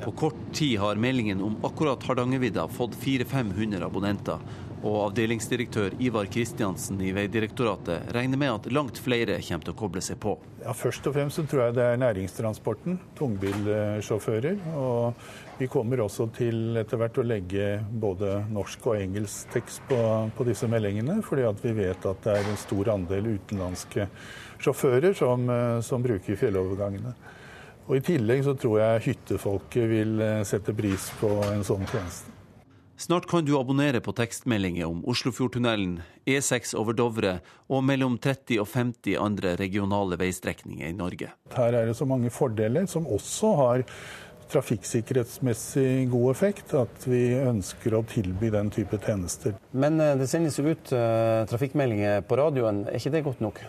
På kort tid har meldingen om akkurat Hardangervidda fått 400-500 abonnenter, og avdelingsdirektør Ivar Kristiansen i Vegdirektoratet regner med at langt flere kommer til å koble seg på. Ja, først og fremst så tror jeg det er næringstransporten, tungbilsjåfører. Og vi kommer også til etter hvert å legge både norsk og engelsk tekst på, på disse meldingene, fordi vi vet at det er en stor andel utenlandske sjåfører som, eh, som bruker fjellovergangene. Og I tillegg så tror jeg hyttefolket vil eh, sette pris på en sånn tjeneste. Snart kan du abonnere på tekstmeldinger om Oslofjordtunnelen, E6 over Dovre og mellom 30 og 50 andre regionale veistrekninger i Norge. Her er det så mange fordeler som også har trafikksikkerhetsmessig god effekt, at vi ønsker å tilby den type tjenester. Men eh, det sendes jo ut uh, trafikkmeldinger på radioen, er ikke det godt nok?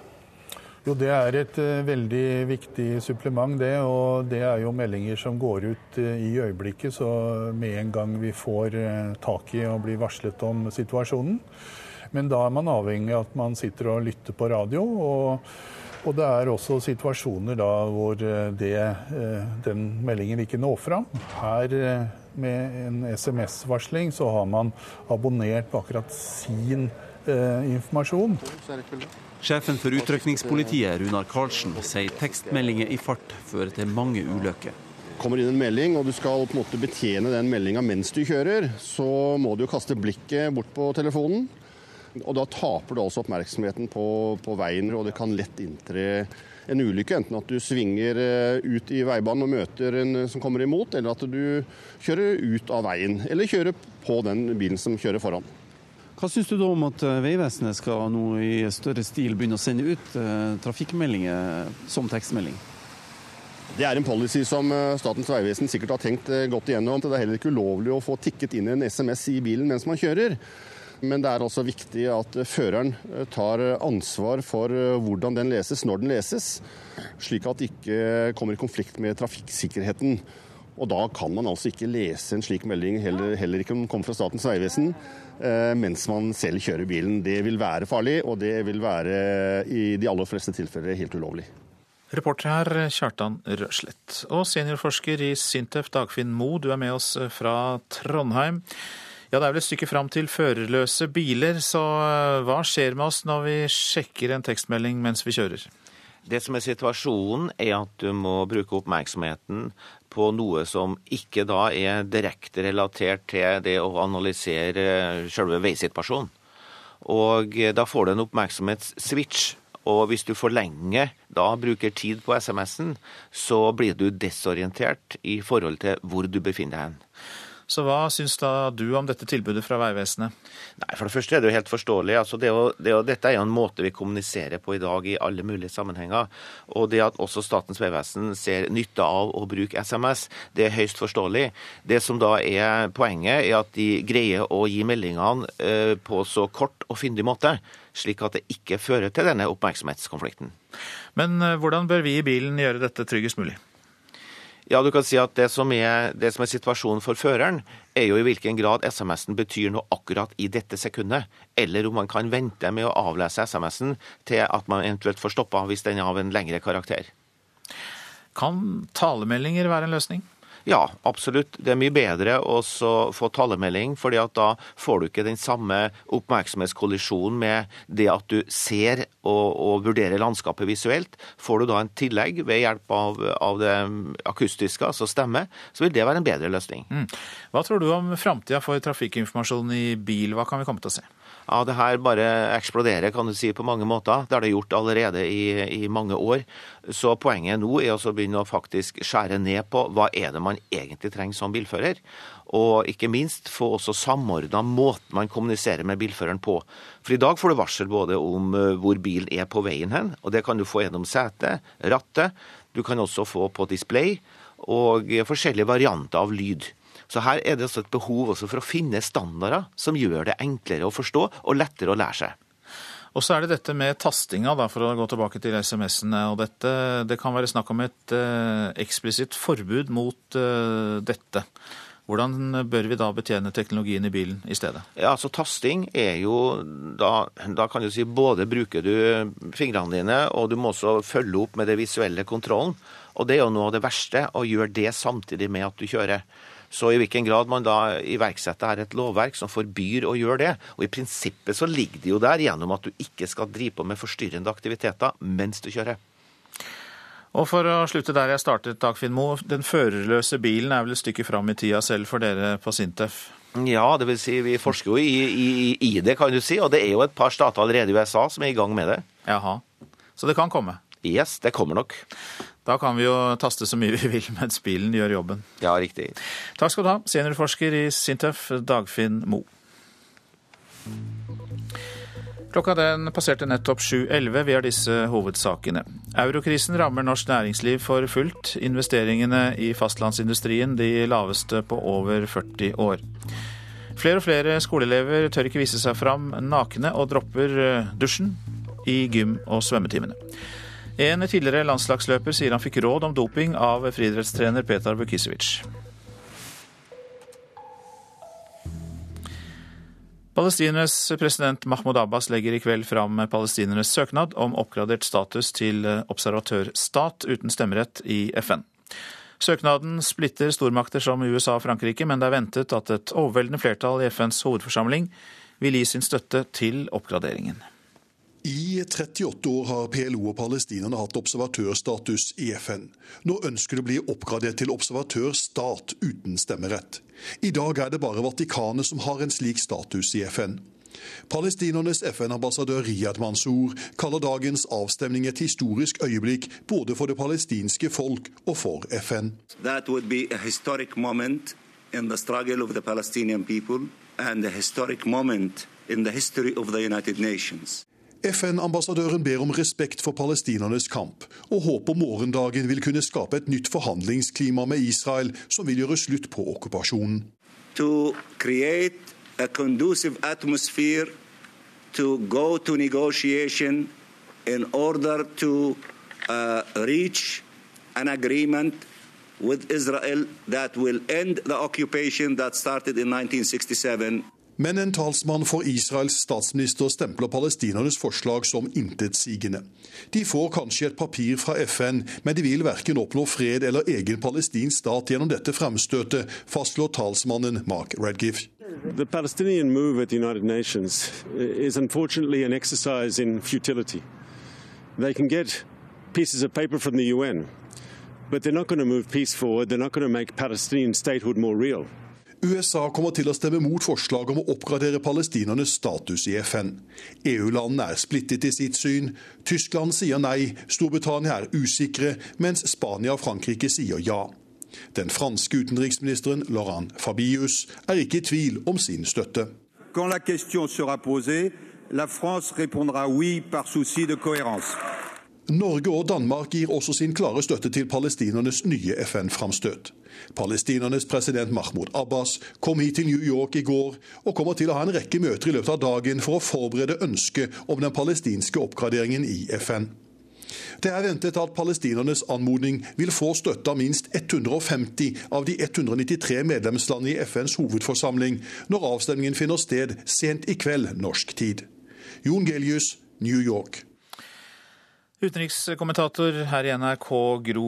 Jo, Det er et uh, veldig viktig supplement, det. Og det er jo meldinger som går ut uh, i øyeblikket. Så med en gang vi får uh, tak i og blir varslet om situasjonen. Men da er man avhengig av at man sitter og lytter på radio. Og, og det er også situasjoner da hvor det, den meldingen ikke når fram. Her med en SMS-varsling så har man abonnert på akkurat sin informasjon. Sjefen for utrykningspolitiet, Runar Karlsen, sier tekstmeldinger i fart fører til mange ulykker. Kommer inn en melding, og du skal på en måte betjene den meldinga mens du kjører, så må du jo kaste blikket bort på telefonen. Og da taper du også oppmerksomheten på, på veien, og det kan lett inntre en ulykke. Enten at du svinger eh, ut i veibanen og møter en som kommer imot, eller at du kjører ut av veien, eller kjører på den bilen som kjører foran. Hva syns du da om at eh, Vegvesenet skal nå i større stil begynne å sende ut eh, trafikkmeldinger som tekstmelding? Det er en policy som eh, Statens vegvesen sikkert har tenkt godt igjennom. Det er heller ikke ulovlig å få tikket inn en SMS i bilen mens man kjører. Men det er også viktig at føreren tar ansvar for hvordan den leses når den leses, slik at det ikke kommer i konflikt med trafikksikkerheten. Og da kan man altså ikke lese en slik melding, heller, heller ikke om den kommer fra Statens vegvesen, mens man selv kjører bilen. Det vil være farlig, og det vil være i de aller fleste tilfeller helt ulovlig. Reporter her Kjartan Røslett. Og seniorforsker i Sintef, Dagfinn Mo, du er med oss fra Trondheim. Ja, Det er vel et stykke fram til førerløse biler, så eh, hva skjer med oss når vi sjekker en tekstmelding mens vi kjører? Det som er situasjonen, er at du må bruke oppmerksomheten på noe som ikke da er direkte relatert til det å analysere selve veisituasjonen. Og da får du en oppmerksomhetsswitch. Og hvis du for lenge da bruker tid på SMS-en, så blir du desorientert i forhold til hvor du befinner deg hen. Så hva syns da du om dette tilbudet fra Vegvesenet? Nei, For det første er det jo helt forståelig. Altså det å, det å, dette er jo en måte vi kommuniserer på i dag i alle mulige sammenhenger. Og det at også Statens vegvesen ser nytte av å bruke SMS, det er høyst forståelig. Det som da er poenget, er at de greier å gi meldingene eh, på så kort og fyndig måte slik at det ikke fører til denne oppmerksomhetskonflikten. Men eh, hvordan bør vi i bilen gjøre dette tryggest mulig? Ja, du kan si at det som, er, det som er situasjonen for føreren, er jo i hvilken grad SMS-en betyr noe akkurat i dette sekundet. Eller om man kan vente med å avlese SMS-en til at man eventuelt får stoppa hvis den er av en lengre karakter. Kan talemeldinger være en løsning? Ja, absolutt. Det er mye bedre å få talemelding, fordi at da får du ikke den samme oppmerksomhetskollisjonen med det at du ser og, og, vurderer landskapet visuelt. Får du da en tillegg ved hjelp av, av det akustiske, altså stemme, så vil det være en bedre løsning. Mm. Hva tror du om framtida for trafikkinformasjon i bil? Hva kan vi komme til å se? Ja, det her bare eksploderer, kan du si, på mange måter. Det har det gjort allerede i, i mange år. Så poenget nå er å begynne å faktisk skjære ned på hva er det man egentlig trenger som bilfører. Og ikke minst få også samordna måten man kommuniserer med bilføreren på. For i dag får du varsel både om eh, hvor bilen er på veien hen, og det kan du få gjennom setet, rattet. Du kan også få på display og forskjellige varianter av lyd. Så her er det også et behov også for å finne standarder som gjør det enklere å forstå og lettere å lære seg. Og så er det dette med tastinga, da, for å gå tilbake til SMS-ene. og dette, Det kan være snakk om et eh, eksplisitt forbud mot eh, dette. Hvordan bør vi da betjene teknologien i bilen i stedet? Ja, altså Tasting er jo da, da kan du si både bruker du fingrene dine, og du må også følge opp med det visuelle kontrollen. Og det er jo noe av det verste, å gjøre det samtidig med at du kjører. Så i hvilken grad man da iverksetter her et lovverk som forbyr å gjøre det. Og i prinsippet så ligger det jo der gjennom at du ikke skal drive på med forstyrrende aktiviteter mens du kjører. Og for å slutte der jeg startet, Dagfinn Moe. Den førerløse bilen er vel et stykke fram i tida selv for dere på Sintef? Ja, det vil si vi forsker jo i, i, i, det, kan du si. Og det er jo et par stater allerede i USA som er i gang med det. Jaha. Så det kan komme? Yes, det kommer nok. Da kan vi jo taste så mye vi vil mens bilen gjør jobben. Ja, riktig. Takk skal du ha, seniorforsker i Sintef, Dagfinn Moe. Klokka den passerte nettopp 7.11. Vi har disse hovedsakene. Eurokrisen rammer norsk næringsliv for fullt. Investeringene i fastlandsindustrien de laveste på over 40 år. Flere og flere skoleelever tør ikke vise seg fram nakne og dropper eh, dusjen i gym- og svømmetimene. En tidligere landslagsløper sier han fikk råd om doping av friidrettstrener Petar Bukisevic. Palestinernes president Mahmoud Abbas legger i kveld fram palestinernes søknad om oppgradert status til observatørstat uten stemmerett i FN. Søknaden splitter stormakter som USA og Frankrike, men det er ventet at et overveldende flertall i FNs hovedforsamling vil gi sin støtte til oppgraderingen. I 38 år har PLO og palestinerne hatt observatørstatus i FN. Nå ønsker de å bli oppgradert til observatørstat uten stemmerett. I dag er det bare Vatikanet som har en slik status i FN. Palestinernes FN-ambassadør Riyad Mansour kaller dagens avstemning et historisk øyeblikk både for det palestinske folk og for FN. That would be a historic moment in the struggle of the Palestinian people and moment in the history of the United Nations. FN-ambassadøren ber om respekt for palestinernes kamp, og håper morgendagen vil kunne skape et nytt forhandlingsklima med Israel som vil gjøre slutt på okkupasjonen. To create a conducive atmosphere to go to negotiation in order to uh, reach an agreement with Israel that will end the occupation that started in 1967. Men en talsmann for Israels statsminister stempler palestinernes forslag som intetsigende. De får kanskje et papir fra FN, men de vil verken oppnå fred eller egen palestinsk stat gjennom dette fremstøtet, fastslår talsmannen Mark Redgiff. The Palestinian move at the United Nations is unfortunately an exercise in futility. They can get pieces of paper from the UN, but they're not going to move peace forward. They're not going to make Palestinian statehood more real. USA kommer til å stemme mot forslaget om å oppgradere palestinernes status i FN. EU-landene er splittet i sitt syn. Tyskland sier nei, Storbritannia er usikre, mens Spania og Frankrike sier ja. Den franske utenriksministeren Laurent Fabius er ikke i tvil om sin støtte. Quand la question sera posée, la France répondra oui par souci. Norge og Danmark gir også sin klare støtte til palestinernes nye FN-framstøt. Palestinernes president Mahmoud Abbas kom hit til New York i går, og kommer til å ha en rekke møter i løpet av dagen for å forberede ønsket om den palestinske oppgraderingen i FN. Det er ventet at palestinernes anmodning vil få støtte av minst 150 av de 193 medlemslandene i FNs hovedforsamling når avstemningen finner sted sent i kveld norsk tid. Jon Gelius, New York. Utenrikskommentator her i NRK, Gro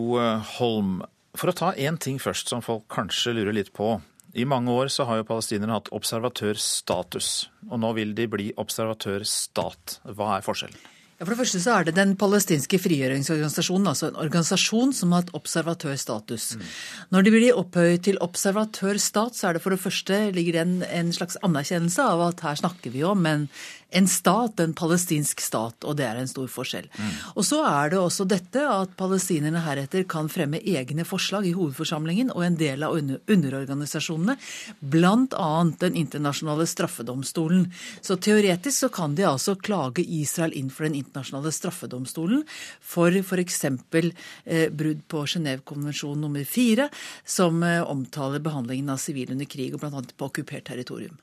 Holm. For å ta én ting først, som folk kanskje lurer litt på. I mange år så har jo palestinerne hatt observatørstatus, og nå vil de bli observatørstat. Hva er forskjellen? Ja, for det første så er det Den palestinske frigjøringsorganisasjonen, altså en organisasjon som har hatt observatørstatus. Mm. Når de blir opphøyet til observatørstat, så er det for det første ligger det en, en slags anerkjennelse av at her snakker vi om en, en stat, en palestinsk stat, og det er en stor forskjell. Mm. Og så er det også dette at palestinerne heretter kan fremme egne forslag i hovedforsamlingen og en del av under underorganisasjonene, bl.a. Den internasjonale straffedomstolen. Så teoretisk så kan de altså klage Israel inn for Den internasjonale straffedomstolen for f.eks. Eh, brudd på Genévekonvensjon nummer fire, som eh, omtaler behandlingen av sivile under krig, og bl.a. på okkupert territorium.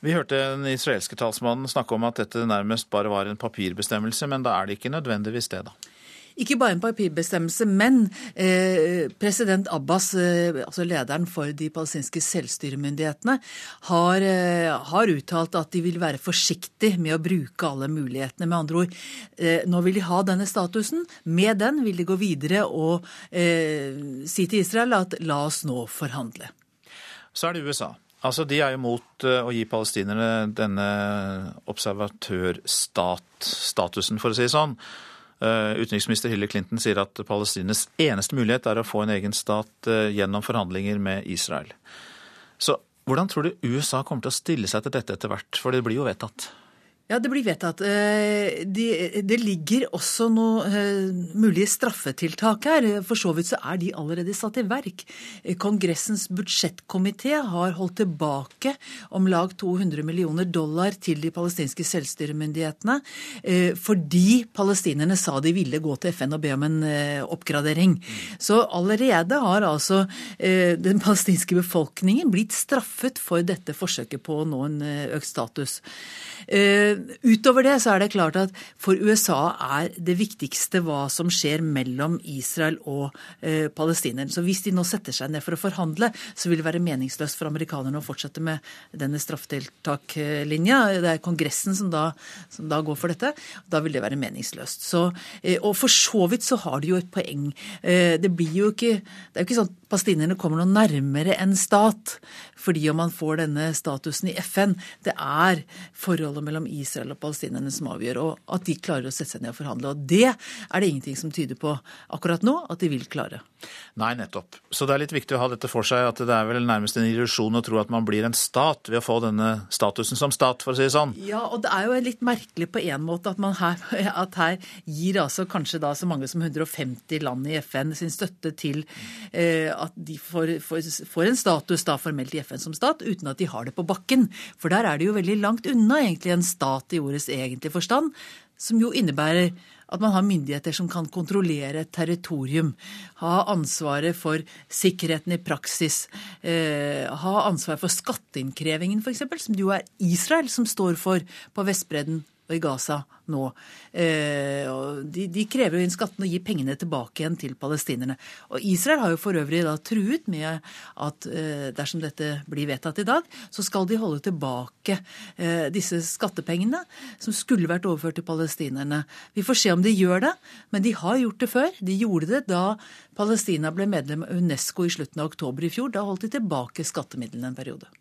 Vi hørte den israelske talsmannen snakke om at dette nærmest bare var en papirbestemmelse, men da er det ikke nødvendigvis det, da? Ikke bare en papirbestemmelse, men eh, president Abbas, eh, altså lederen for de palestinske selvstyremyndighetene, har, eh, har, uttalt at de vil være forsiktige med å bruke alle mulighetene. Med andre ord, eh, nå vil de ha denne statusen. Med den vil de gå videre og eh, si til Israel at la oss nå forhandle. Så er det USA. Altså, De er jo mot eh, å gi palestinerne denne observatørstatusen, for å si det sånn. Eh, utenriksminister Hillary Clinton sier at Palestinas eneste mulighet er å få en egen stat eh, gjennom forhandlinger med Israel. Så hvordan tror du USA kommer til å stille seg til dette etter hvert? For det blir jo vedtatt. Ja, det blir vedtatt. Eh, det, ligger også noen uh, mulige straffetiltak her. For så vidt så er de allerede satt i verk. Kongressens budsjettkomité har holdt tilbake om lag 200 millioner dollar til de palestinske selvstyremyndighetene fordi palestinerne sa de ville gå til FN og be om en oppgradering. Så allerede har altså den palestinske befolkningen blitt straffet for dette forsøket på å nå en økt status. Utover det så er det klart at for USA er det viktigste hva som skjer mellom Israel og eh, palestinerne. Så hvis de nå setter seg ned for å forhandle, så vil det være meningsløst for amerikanerne å fortsette med denne straffetiltaklinja. Det er Kongressen som da, som da, går for dette. Da vil det være meningsløst. Så, eh, og for så vidt så har de jo et poeng. Eh, det blir jo ikke Det er jo ikke sånn at palestinerne kommer noe nærmere en stat fordi om man får denne statusen i FN. Det er forholdet mellom Israel og palestinerne som avgjør, og at de klarer å sette seg ned og forhandle. Og det er det ingenting som tyder på akkurat nå at de vil klare. Nei, nettopp. Så det er litt viktig å ha dette for seg, at det er vel nærmest en illusjon å tro at man blir en stat ved å få denne statusen som stat, for å si det sånn. Ja, og det er jo litt merkelig på en måte at man her, at her gir altså kanskje da så mange som 150 land i FN sin støtte til eh, at de får, får, får en status da formelt i FN som stat, uten at de har det på bakken. For der er det jo veldig langt unna egentlig en stat i ordets egentlige forstand, som jo innebærer at man har myndigheter som kan kontrollere et territorium, ha ansvaret for sikkerheten i praksis, eh, ha ansvaret for skatteinnkrevingen f.eks., som det jo er Israel som står for på Vestbredden og i Gaza nå. Eh, de, de, krever jo inn skattene og gir pengene tilbake igjen til palestinerne. Og Israel har jo for øvrig da truet med at eh, dersom dette blir vedtatt i dag, så skal de holde tilbake eh, disse skattepengene som skulle vært overført til palestinerne. Vi får se om de gjør det, men de har gjort det før. De gjorde det da Palestina ble medlem av Unesco i slutten av oktober i fjor. Da holdt de tilbake skattemidlene en periode.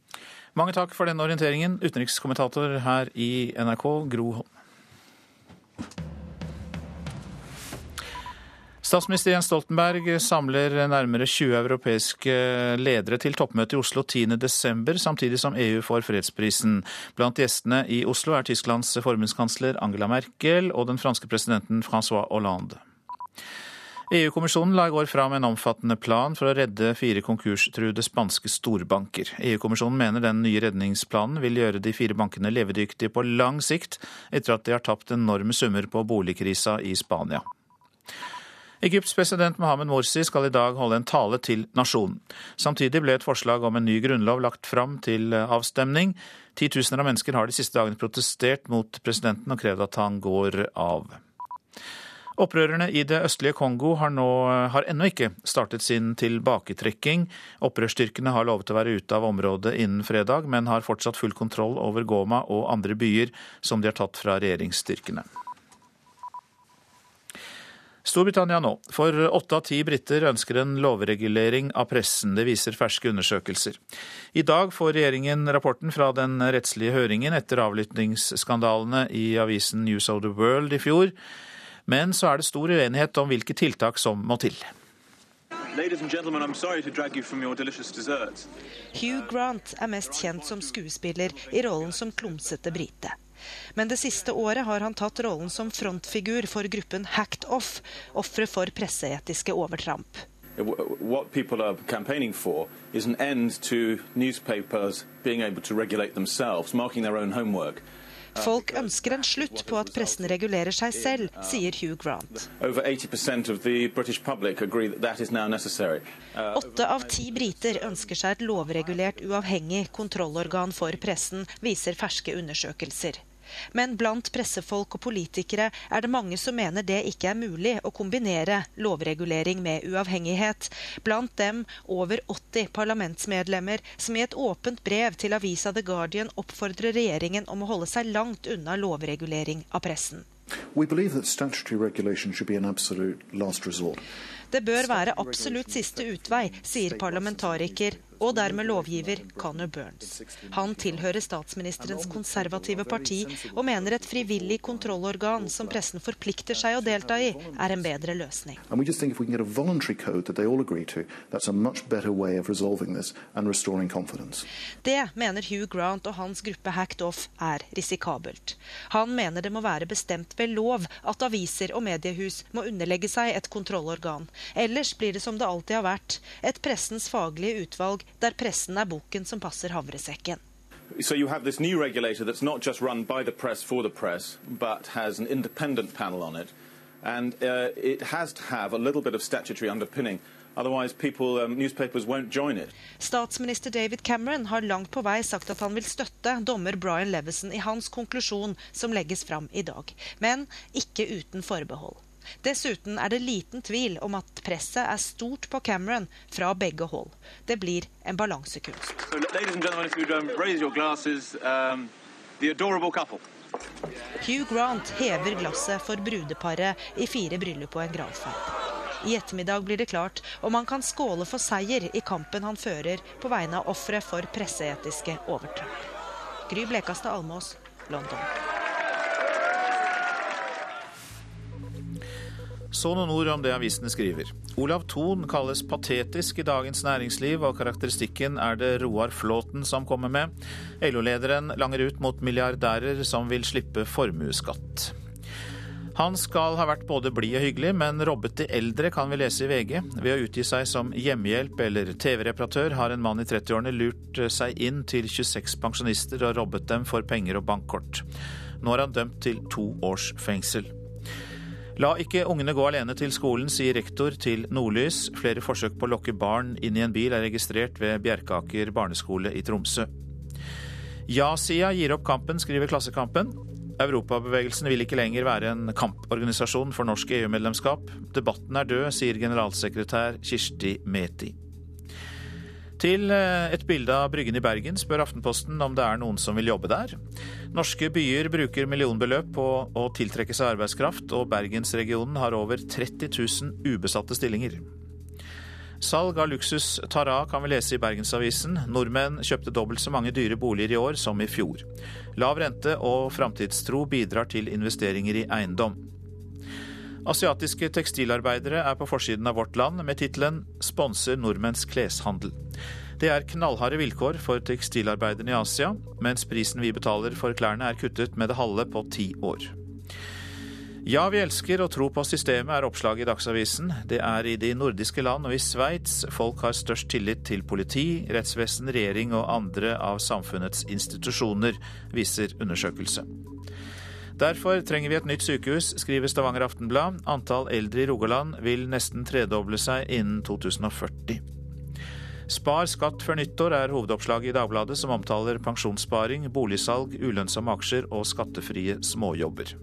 Mange takk for denne orienteringen, utenrikskommentator her i NRK, Gro Holm. Statsminister Jens Stoltenberg samler nærmere 20 europeiske ledere til toppmøte i Oslo 10.12., samtidig som EU får fredsprisen. Blant gjestene i Oslo er Tysklands forbundskansler Angela Merkel og den franske presidenten Francois Hollande. EU-kommisjonen la i går fram en omfattende plan for å redde fire konkurstruede spanske storbanker. EU-kommisjonen mener den nye redningsplanen vil gjøre de fire bankene levedyktige på lang sikt, etter at de har tapt enorme summer på boligkrisa i Spania. Egypts president Mohammed Morsi skal i dag holde en tale til nasjonen. Samtidig ble et forslag om en ny grunnlov lagt fram til avstemning. Titusener av mennesker har de siste dagene protestert mot presidenten og krevd at han går av. Opprørerne i det østlige Kongo har, nå, har ennå ikke startet sin tilbaketrekking. Opprørsstyrkene har lovet å være ute av området innen fredag, men har fortsatt full kontroll over Goma og andre byer som de har tatt fra regjeringsstyrkene. Storbritannia nå. For åtte av ti briter ønsker en lovregulering av pressen. Det viser ferske undersøkelser. I dag får regjeringen rapporten fra den rettslige høringen etter avlyttingsskandalene i avisen News of the World i fjor. Men så er det stor uenighet om hvilke tiltak som må til. Hugh Grant er mest kjent som skuespiller i rollen som klumsete brite. Men det siste året har han tatt rollen som frontfigur for gruppen Hacked Off, ofre for presseetiske overtramp. What people are campaigning for is an end to newspapers being able to regulate themselves, marking their own homework. Folk ønsker en slutt på at pressen regulerer seg selv, sier Hugh Grant. Åtte av ti briter ønsker seg et lovregulert, uavhengig kontrollorgan for pressen, viser ferske undersøkelser. Men blant pressefolk og politikere er det mange som mener det ikke er mulig å kombinere lovregulering med uavhengighet. Blant dem over 80 parlamentsmedlemmer som i et åpent brev til avisa The Guardian oppfordrer regjeringen om å holde seg langt unna lovregulering av pressen. Det bør være absolutt siste utvei, sier parlamentariker og dermed lovgiver Connor Burns. Han tilhører statsministerens konservative parti og mener et frivillig kontrollorgan som pressen forplikter seg å delta i, er en bedre løsning. Det mener Hugh Grant og hans gruppe Hacked Off er risikabelt. Han mener det må være bestemt ved lov at aviser og mediehus må underlegge seg et kontrollorgan. Ellers blir det som det alltid har vært, et pressens faglige utvalg der pressen er boken som passer havresekken. So you have this new regulator that's not just run by the press for the press, but has an independent panel on it. And uh, it has to have a little bit of statutory underpinning. Otherwise people, um, newspapers won't join it. Statsminister David Cameron har langt på vei sagt at han vil støtte dommer Brian Levison i hans konklusjon som legges fram i dag, men ikke uten forbehold. Dessuten er det liten tvil om at presset er stort på Cameron fra begge hold. Det blir en balansekunst. So, um, um Hugh Grant hever glasset for brudeparet i fire bryllup og en gravferd. I ettermiddag blir det klart om han kan skåle for seier i kampen han fører på vegne av ofre for presseetiske overtramp. Gry Blekastad Almås, London. Så noen ord om det avisene skriver. Olav Thon kalles patetisk i Dagens Næringsliv, og karakteristikken er det Roar Flåten som kommer med. LO-lederen langer ut mot milliardærer som vil slippe formuesskatt. Han skal ha vært både blid og hyggelig, men robbet de eldre, kan vi lese i VG. Ved å utgi seg som hjemmehjelp eller TV-reparatør har en mann i 30-årene lurt seg inn til 26 pensjonister og robbet dem for penger og bankkort. Nå er han dømt til to års fengsel. La ikke ungene gå alene til skolen, sier rektor til Nordlys. Flere forsøk på å lokke barn inn i en bil er registrert ved Bjerkaker barneskole i Tromsø. Ja-sida gir opp kampen, skriver Klassekampen. Europabevegelsen vil ikke lenger være en kamporganisasjon for norsk EU-medlemskap. Debatten er død, sier generalsekretær Kirsti Meti. Til eh, et bilde av Bryggen i Bergen spør Aftenposten om det er noen som vil jobbe der. Norske byer bruker millionbeløp på å tiltrekke seg arbeidskraft, og bergensregionen har over 30 000 ubesatte stillinger. Salg av luksus Tara kan vi lese i Bergensavisen. Nordmenn kjøpte dobbelt så mange dyre boliger i år som i fjor. Lav rente og framtidstro bidrar til investeringer i eiendom. Asiatiske tekstilarbeidere er på forsiden av Vårt Land med tittelen 'Sponser nordmenns kleshandel'. Det er knallharde vilkår for tekstilarbeiderne i Asia, mens prisen vi betaler for klærne er kuttet med det halve på ti år. Ja, vi elsker å tro på systemet, er oppslaget i Dagsavisen. Det er i de nordiske land og i Sveits folk har størst tillit til politi, rettsvesen, regjering og andre av samfunnets institusjoner, viser undersøkelse. Derfor trenger vi et nytt sykehus, skriver Stavanger Aftenblad. Antall eldre i Rogaland vil nesten tredoble seg innen 2040. Spar skatt før nyttår er hovedoppslaget i Dagbladet, som omtaler pensjonssparing, boligsalg, ulønnsomme aksjer og skattefrie småjobber.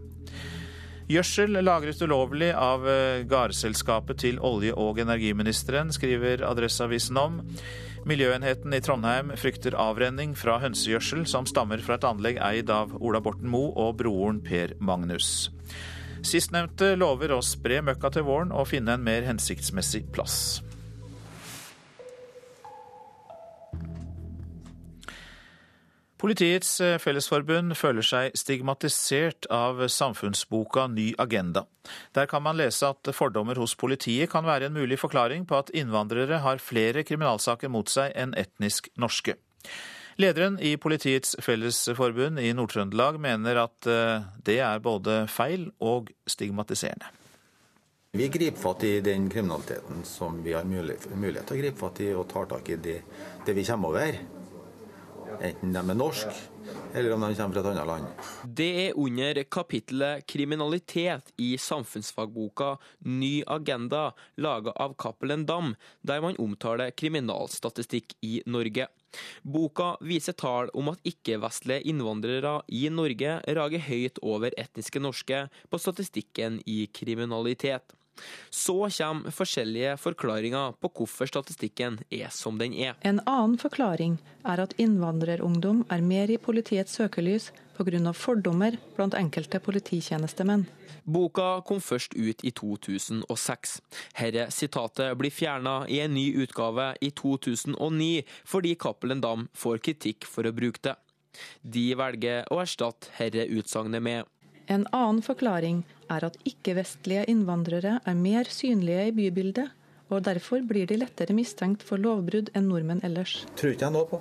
Gjødsel lagret ulovlig av eh, gardselskapet til olje- og energiministeren, skriver Adresseavisen om. Miljøenheten i Trondheim frykter avrenning fra hønsegjødsel som stammer fra et anlegg eid av Ola Borten Moe og broren Per Magnus. Sistnevnte lover å spre møkka til våren og finne en mer hensiktsmessig plass. Politiets eh, Fellesforbund føler seg stigmatisert av samfunnsboka Ny agenda. Der kan man lese at fordommer hos politiet kan være en mulig forklaring på at innvandrere har flere kriminalsaker mot seg enn etnisk norske. Lederen i Politiets Fellesforbund i Nord-Trøndelag mener at eh, det er både feil og stigmatiserende. Vi griper fatt i den kriminaliteten som vi har mulighet, til å gripe fatt i, og tar tak i det, det vi kommer over. Enten de er norske eller om de kommer fra et annet land. Det er under kapittelet 'Kriminalitet' i samfunnsfagboka 'Ny agenda', laga av Cappelen Dam, der man omtaler kriminalstatistikk i Norge. Boka viser tall om at ikke-vestlige innvandrere i Norge rager høyt over etniske norske på statistikken i kriminalitet. Så kommer forskjellige forklaringer på hvorfor statistikken er som den er. En annen forklaring er at innvandrerungdom er mer i politiets søkelys pga. fordommer blant enkelte polititjenestemenn. Boka kom først ut i 2006. Herre sitatet blir fjerna i en ny utgave i 2009 fordi Cappelen Dam får kritikk for å bruke det. De velger å erstatte herre utsagnet med en annen forklaring er at ikke-vestlige innvandrere er mer synlige i bybildet, og derfor blir de lettere mistenkt for lovbrudd enn nordmenn ellers. Tror ikke jeg nå på.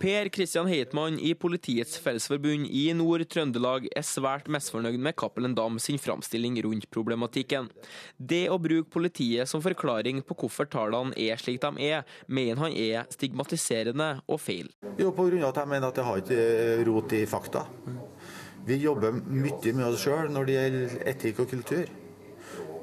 Per Kristian Heitmann i Politiets Fellesforbund i Nord-Trøndelag er svært misfornøyd med Cappelen Dam sin framstilling rundt problematikken. Det å bruke politiet som forklaring på hvorfor tallene er slik de er, mener han er stigmatiserende og feil. Jo, av at jeg mener at det har ikke rot i fakta. Vi jobber mye med oss sjøl når det gjelder etikk og kultur.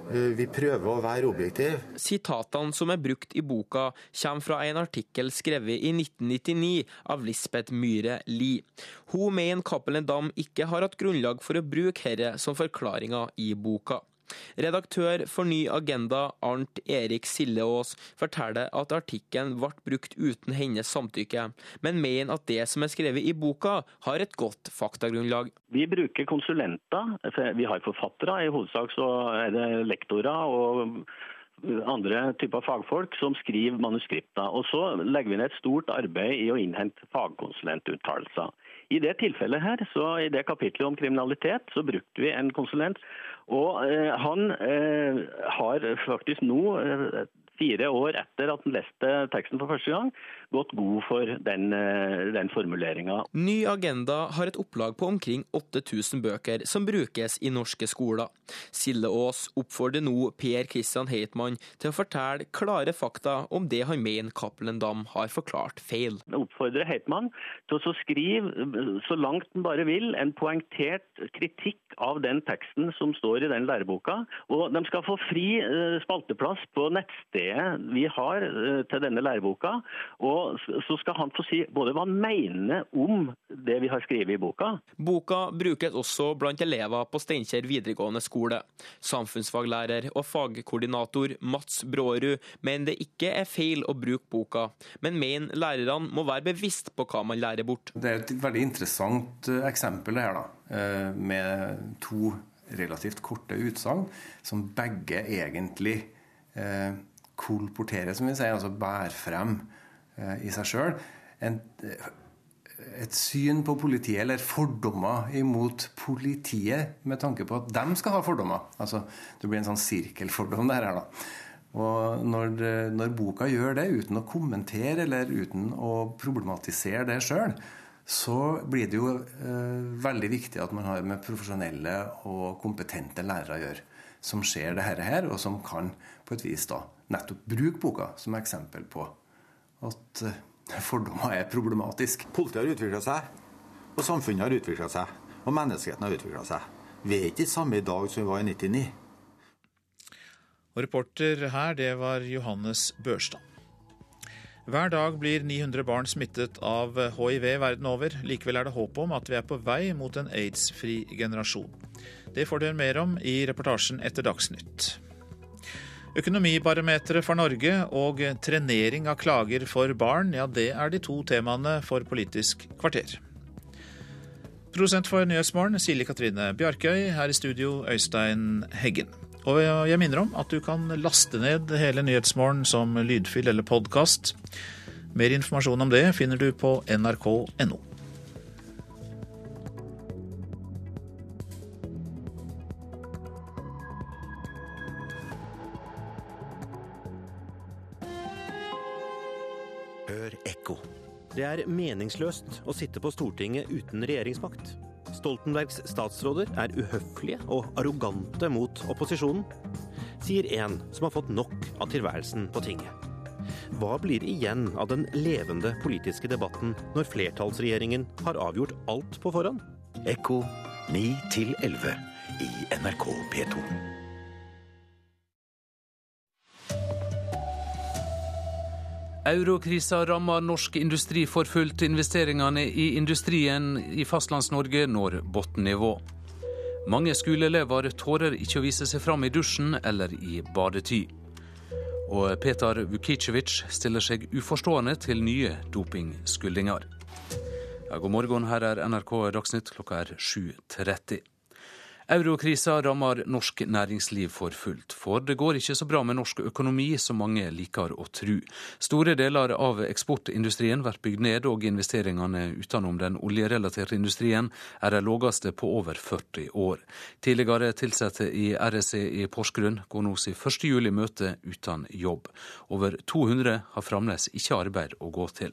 Eh, vi prøver å være objektive. Sitatene som er brukt i boka, kommer fra en artikkel skrevet i 1999 av Lisbeth Myhre Lie. Hun mener Cappelen Dam ikke har hatt grunnlag for å bruke dette som forklaringer i boka. Redaktør for Ny Agenda, Arnt Erik Silleås, forteller at artikkelen ble brukt uten hennes samtykke, men mener at det som er skrevet i boka, har et godt faktagrunnlag. Vi bruker konsulenter. Vi har forfattere. I hovedsak så er det lektorer og andre typer fagfolk som skriver manuskripter. Og så legger vi ned et stort arbeid i å innhente fagkonsulentuttalelser. I det tilfellet her, så i det kapitlet om kriminalitet, så brukte vi en konsulent. Og eh, han eh, har faktisk nå, eh, fire år etter at han leste teksten for første gang, gått god for den, eh, den formuleringa. Ny Agenda har et opplag på omkring 8000 bøker som brukes i norske skoler. Sille Aas oppfordrer nå Per Christian Heitmann til å fortelle klare fakta om det han mener Cappelen Dam har forklart feil. Jeg oppfordrer Heitmann til å skrive så langt han bare vil en poengtert kritikk av den teksten som står i den læreboka. Og de skal få fri eh, spalteplass på nettstedet vi har eh, til denne læreboka. Og så skal han få si både hva han mener om det vi har skrevet i boka. Boka brukes også blant elever på Steinkjer videregående skole. Samfunnsfaglærer og fagkoordinator Mats Brårud mener det ikke er feil å bruke boka, men mener lærerne må være bevisst på hva man lærer bort. Det er et veldig interessant eh, eksempel her, da, eh, med to relativt korte utsagn som begge egentlig eh, kolporterer, som vi sier, altså bære frem Eh, i seg sjøl. Et syn på politiet, eller fordommer imot politiet, med tanke på at de skal ha fordommer. Altså, Det blir en sånn sirkelfordom der. da. Og når, når, boka gjør det uten å kommentere eller uten å problematisere det sjøl, så blir det jo eh, veldig viktig at man har med profesjonelle og kompetente lærere å gjøre. Som ser det her, og som kan på et vis da nettopp bruke boka som eksempel på at eh, fordommer er problematisk. Politiet har utvikla seg, og samfunnet har utvikla seg. Og menneskeheten har utvikla seg. Vi er ikke det samme i dag som vi var i 99. Og reporter her, det var Johannes Børstad. Hver dag blir 900 barn smittet av hiv verden over. Likevel er det håp om at vi er på vei mot en aids-fri generasjon. Det får dere mer om i reportasjen etter Dagsnytt. Økonomibarometeret for Norge og trenering av klager for barn, ja det er de to temaene for Politisk kvarter. Produsent for Nyhetsmorgen Silje Katrine Bjarkøy, her i studio Øystein Heggen. Og jeg minner om at du kan laste ned hele Nyhetsmorgen som lydfyll eller podkast. Mer informasjon om det finner du på nrk.no. Det er meningsløst å sitte på Stortinget uten regjeringsmakt. Stoltenbergs statsråder er uhøflige og arrogante mot opposisjonen, sier en som har fått nok av tilværelsen på tinget. Hva blir igjen av den levende politiske debatten når flertallsregjeringen har avgjort alt på forhånd? Ekko 9 11 i NRK P2. Eurokrisa rammer norsk industri for fullt. Investeringene i industrien i Fastlands-Norge når bunnivå. Mange skoleelever tårer ikke å vise seg fram i dusjen eller i badety. Og Petar Vukicevic stiller seg uforstående til nye dopingskyldninger. Ja, god morgen, her er NRK Dagsnytt, klokka er 7.30. Eurokrisa rammer norsk næringsliv for fullt, for det går ikke så bra med norsk økonomi som mange liker å tro. Store deler av eksportindustrien blir bygd ned, og investeringene utenom den oljerelaterte industrien er de laveste på over 40 år. Tidligere ansatte i RSE i Porsgrunn går nå sin første juli møte uten jobb. Over 200 har fremdeles ikke arbeid å gå til.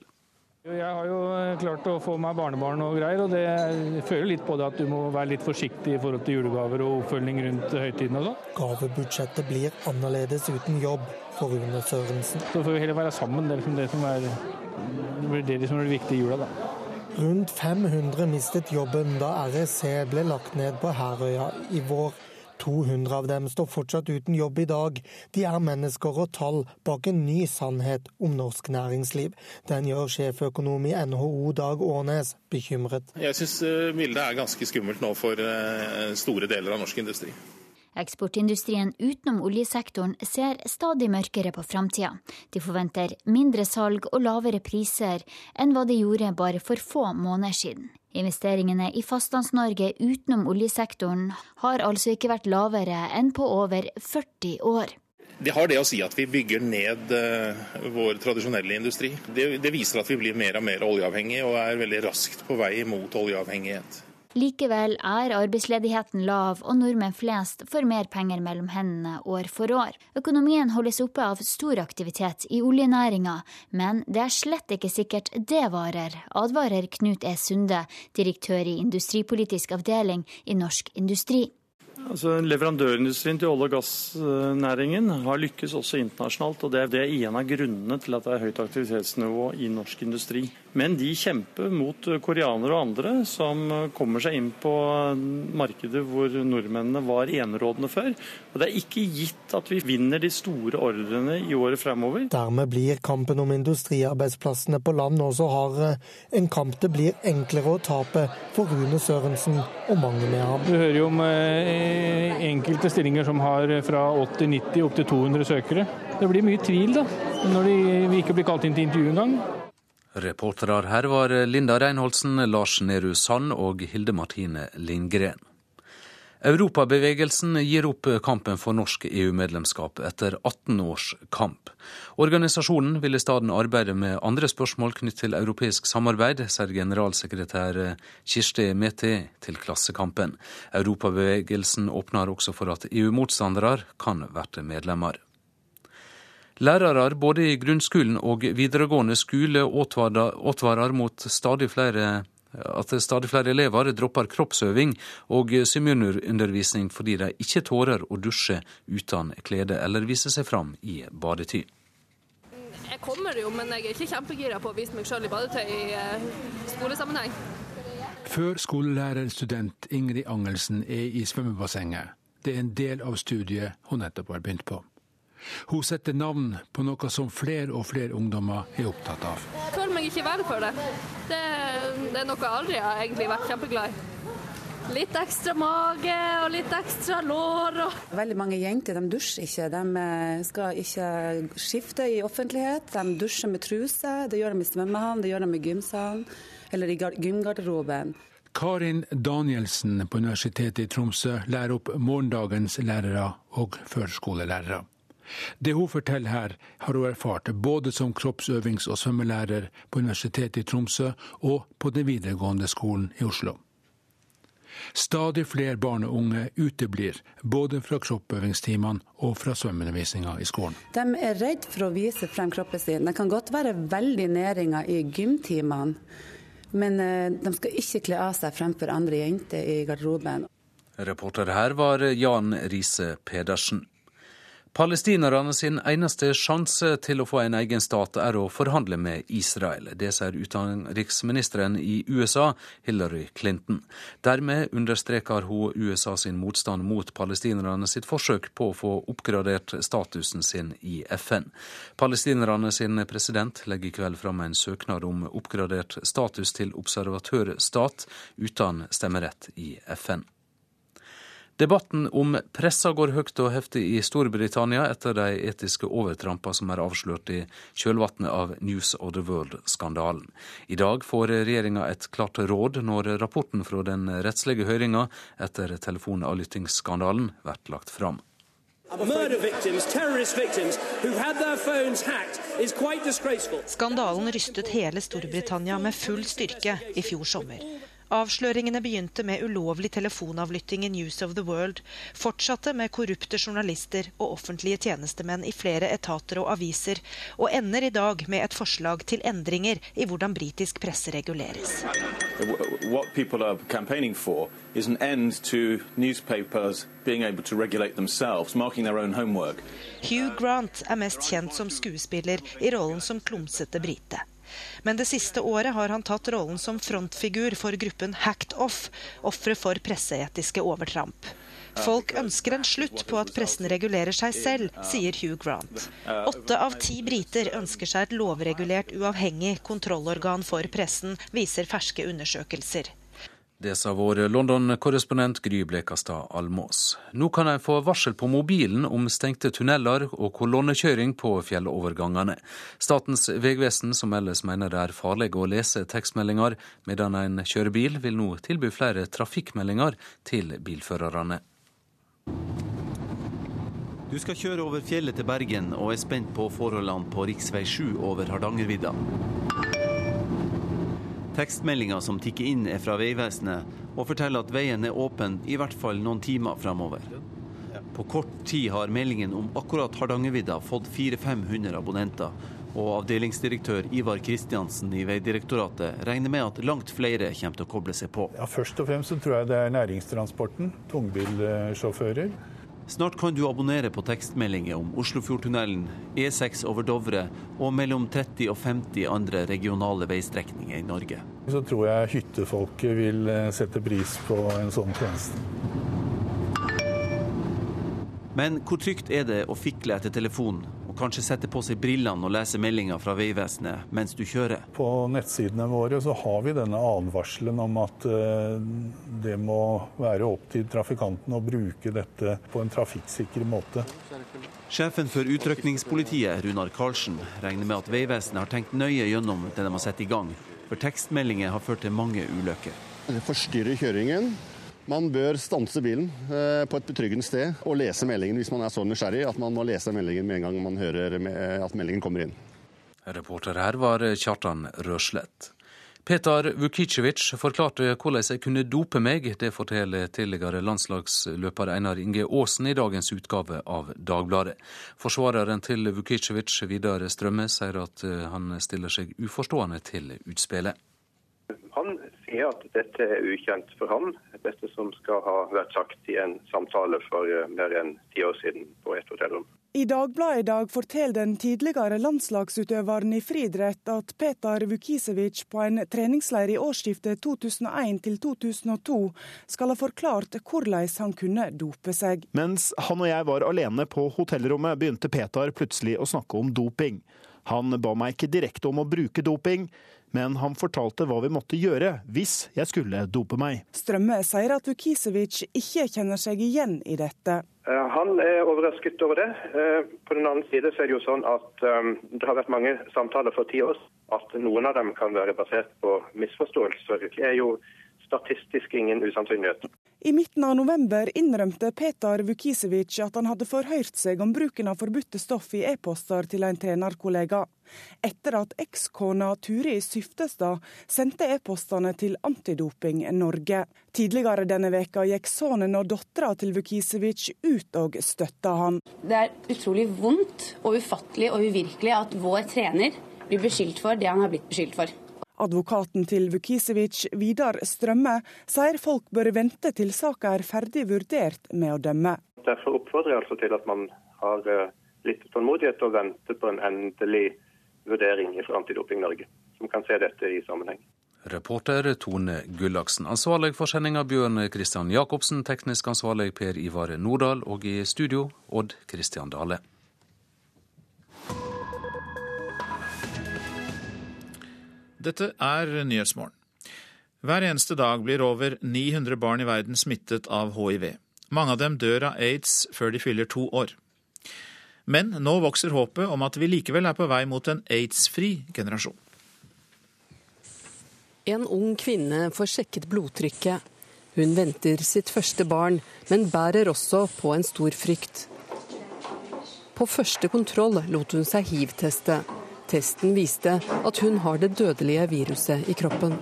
Jeg har jo eh, klart å få meg barnebarn og greier, og det jeg føler litt på det at du må være litt forsiktig i forhold til julegaver og oppfølging rundt høytiden og sånn. Gavebudsjettet blir annerledes uten jobb for Rune Sørensen. Så får vi heller være sammen, det er liksom det som er det, det som er det viktige i jula, da. Rundt 500 mistet jobben da REC ble lagt ned på Herøya i vår. 200 av dem står fortsatt uten jobb i dag. De er mennesker og tall bak en ny sannhet om norsk næringsliv. Den gjør sjeføkonom i NHO Dag Årnes bekymret. Jeg syns bildet er ganske skummelt nå for store deler av norsk industri. Eksportindustrien utenom oljesektoren ser stadig mørkere på framtida. De forventer mindre salg og lavere priser enn hva de gjorde bare for få måneder siden. Investeringene i Fastlands-Norge utenom oljesektoren har altså ikke vært lavere enn på over 40 år. Det har det å si at vi bygger ned vår tradisjonelle industri. Det, det viser at vi blir mer og mer oljeavhengig og er veldig raskt på vei mot oljeavhengighet. Likevel er arbeidsledigheten lav, og nordmenn flest får mer penger mellom hendene år for år. Økonomien holdes oppe av stor aktivitet i oljenæringa, men det er slett ikke sikkert det varer, advarer Knut E. Sunde, direktør i industripolitisk avdeling i Norsk Industri. Altså, leverandørindustrien til olje- og gassnæringen har lykkes også internasjonalt. og Det er en av grunnene til at det er høyt aktivitetsnivå i norsk industri. Men de kjemper mot koreanere og andre som kommer seg inn på markedet hvor nordmennene var enerådende før. Og Det er ikke gitt at vi vinner de store ordrene i året fremover. Dermed blir kampen om industriarbeidsplassene på land også hardere. En kamp det blir enklere å tape for Rune Sørensen og mange med ham. Du hører jo om enkelte stillinger som har fra 80-90 opp til 200 søkere. Det blir mye tvil da, når de ikke blir kalt inn til intervju engang. Reportere her var Linda Reinholdsen, Lars Nehru Sand og Hilde Martine Lindgren. Europabevegelsen gir opp kampen for norsk EU-medlemskap etter 18 års kamp. Organisasjonen vil i stedet arbeide med andre spørsmål knyttet til europeisk samarbeid, sier generalsekretær Kirsti Meti til Klassekampen. Europabevegelsen åpner også for at EU-motstandere kan bli medlemmer. Lærere både i grunnskolen og videregående skole advarer mot stadig flere at stadig flere elever dropper kroppsøving og svømmeundervisning fordi de ikke tårer å dusje uten klede eller vise seg fram i badetid. Jeg kommer jo, men jeg er ikke kjempegira på å vise meg sjøl i badetøy i skolesammenheng. Før skolelærerstudent Ingrid Angelsen er i svømmebassenget. Det er en del av studiet hun nettopp har begynt på. Hun setter navn på noe som flere og flere ungdommer er opptatt av. Jeg føler meg ikke verre for det. det. Det er noe jeg aldri har egentlig vært kjempeglad i. Litt ekstra mage og litt ekstra lår. Og... Veldig mange jenter de dusjer ikke. De skal ikke skifte i offentlighet. De dusjer med truse. Det gjør de i svømmehallen, det gjør de i gymsalen eller i gymgarderoben. Karin Danielsen på Universitetet i Tromsø lærer opp morgendagens lærere og førskolelærere. Det hun forteller her, har hun erfart både som kroppsøvings- og svømmelærer på Universitetet i Tromsø og på den videregående skolen i Oslo. Stadig flere barn og unge uteblir, både fra kroppøvingstimene og fra svømmeundervisninga i skolen. De er redd for å vise frem kroppen sin. Det kan godt være veldig næringer i gymtimene, men de skal ikke kle av seg fremfor andre jenter i garderoben. Reporter her var Jan Riise Pedersen. Palestinerne sin eneste sjanse til å få en egen stat er å forhandle med Israel. Det sier utenriksministeren i USA, Hillary Clinton. Dermed understreker hun USA sin motstand mot palestinerne sitt forsøk på å få oppgradert statusen sin i FN. Palestinerne sin president legger i kveld fram en søknad om oppgradert status til observatørstat uten stemmerett i FN. Debatten om pressa går høyt og heftig i Storbritannia etter de etiske overtrampa som er avslørt i kjølvannet av News of the World-skandalen. I dag får regjeringa et klart råd når rapporten fra den rettslige høringa etter telefonavlyttingsskandalen blir lagt fram. Skandalen rystet hele Storbritannia med full styrke i fjor sommer. Avsløringene begynte med ulovlig telefonavlytting i News of the World, fortsatte med korrupte journalister og offentlige tjenestemenn i flere etater og aviser, og ender i dag med et forslag til endringer i hvordan britisk presse reguleres. What people are campaigning for is an end to newspapers being able to regulate themselves, marking their own homework. Hugh Grant er mest kjent som skuespiller i rollen som klumsete brite. Men det siste året har han tatt rollen som frontfigur for gruppen Hacked Off, ofre for presseetiske overtramp. Folk ønsker en slutt på at pressen regulerer seg selv, sier Hugh Grant. Åtte av ti briter ønsker seg et lovregulert, uavhengig kontrollorgan for pressen, viser ferske undersøkelser. Det sa vår London-korrespondent Gry Blekastad Almås. Nå kan en få varsel på mobilen om stengte tunneler og kolonnekjøring på fjellovergangene. Statens vegvesen, som ellers mener det er farlig å lese tekstmeldinger medan en kjører bil, vil nå tilby flere trafikkmeldinger til bilførerne. Du skal kjøre over fjellet til Bergen og er spent på forholdene på rv. 7 over Hardangervidda. Tekstmeldinga som tikker inn er fra Vegvesenet og forteller at veien er åpen i hvert fall noen timer fremover. På kort tid har meldingen om akkurat Hardangervidda fått 400-500 abonnenter, og avdelingsdirektør Ivar Kristiansen i Vegdirektoratet regner med at langt flere kommer til å koble seg på. Ja, først og fremst så tror jeg det er næringstransporten, tungbilsjåfører. Snart kan du abonnere på tekstmeldinger om Oslofjordtunnelen, E6 over Dovre og mellom 30 og 50 andre regionale veistrekninger i Norge. Så tror jeg hyttefolket vil eh, sette pris på en sånn tjeneste. Men hvor trygt er det å fikle etter telefonen og kanskje sette på seg brillene og lese meldinger fra Vegvesenet mens du kjører? På nettsidene våre så har vi denne advarselen om at eh, det må være opp til trafikanten å bruke dette på en trafikksikker måte. Sjefen for utrykningspolitiet, Runar Karlsen, regner med at Vegvesenet har tenkt nøye gjennom det de har satt i gang, for tekstmeldinger har ført til mange ulykker. Det forstyrrer kjøringen. Man bør stanse bilen eh, på et betryggende sted og lese meldingen hvis man er så nysgjerrig at man må lese meldingen med en gang man hører at meldingen kommer inn. Reporter her var Kjartan Røslett. Petar Vukicevic forklarte hvordan jeg kunne dope meg. Det forteller tidligere landslagsløper Einar Inge Aasen i dagens utgave av Dagbladet. Forsvareren til Vukicevic, Vidar Strømme, sier at eh, han stiller seg uforstående til utspillet. Han sier at dette er ukjent for ham, dette som skal ha vært sagt i en samtale for eh, mer enn ti år siden på et hotellrom. I Dagbladet i dag forteller den tidligere landslagsutøveren i friidrett at Petar Vukisevic på en treningsleir i årsskiftet 2001-2002 skal ha forklart hvordan han kunne dope seg. Mens han og jeg var alene på hotellrommet, begynte Petar plutselig å snakke om doping. Han ba meg ikke direkte om å bruke doping, men han fortalte hva vi måtte gjøre hvis jeg skulle dope meg. Strømme sier at Vukisevic ikke kjenner seg igjen i dette. Eh, han er overrasket over det. Eh, på den annen side så er det jo sånn at um, det har vært mange samtaler for ti år At noen av dem kan være basert på misforståelser, det er jo statistisk ingen usannsynlighet. I midten av november innrømte Petar Vukisevic at han hadde forhørt seg om bruken av forbudte stoff i e-poster til en trenerkollega, etter at ekskona Turi Syftestad sendte e-postene til Antidoping Norge. Tidligere denne veka gikk sønnen og dattera til Vukisevic ut og støtta han. Det er utrolig vondt og ufattelig og uvirkelig at vår trener blir beskyldt for det han har blitt beskyldt for. Advokaten til Vukisevic, Vidar Strømme, sier folk bør vente til saka er ferdig vurdert med å dømme. Derfor oppfordrer jeg altså til at man har eh, litt tålmodighet og venter på en endelig vurdering fra Antidoping Norge, som kan se dette i sammenheng. Reporter Tone Gullaksen. Ansvarlig for sendinga Bjørn Kristian Jacobsen, teknisk ansvarlig Per Ivar Nordahl, og i studio Odd Kristian Dale. Dette er Nyhetsmorgen. Hver eneste dag blir over 900 barn i verden smittet av hiv. Mange av dem dør av aids før de fyller to år. Men nå vokser håpet om at vi likevel er på vei mot en aids-fri generasjon. En ung kvinne får sjekket blodtrykket. Hun venter sitt første barn, men bærer også på en stor frykt. På første kontroll lot hun seg hiv-teste. Testen viste at hun har det dødelige viruset i kroppen.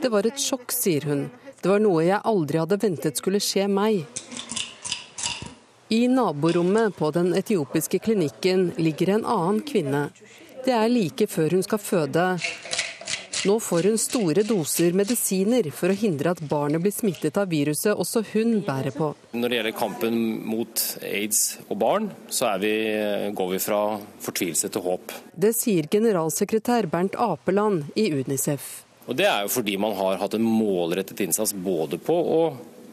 Det var et sjokk, sier hun. Det var noe jeg aldri hadde ventet skulle skje meg. I naborommet på den etiopiske klinikken ligger en annen kvinne. Det er like før hun skal føde. Nå får hun store doser medisiner for å hindre at barnet blir smittet av viruset også hun bærer på. Når det gjelder kampen mot aids og barn, så vi, går vi fra fortvilelse til håp. Det sier generalsekretær Bernt Apeland i Unicef. Og Det er jo fordi man har hatt en målrettet innsats både på å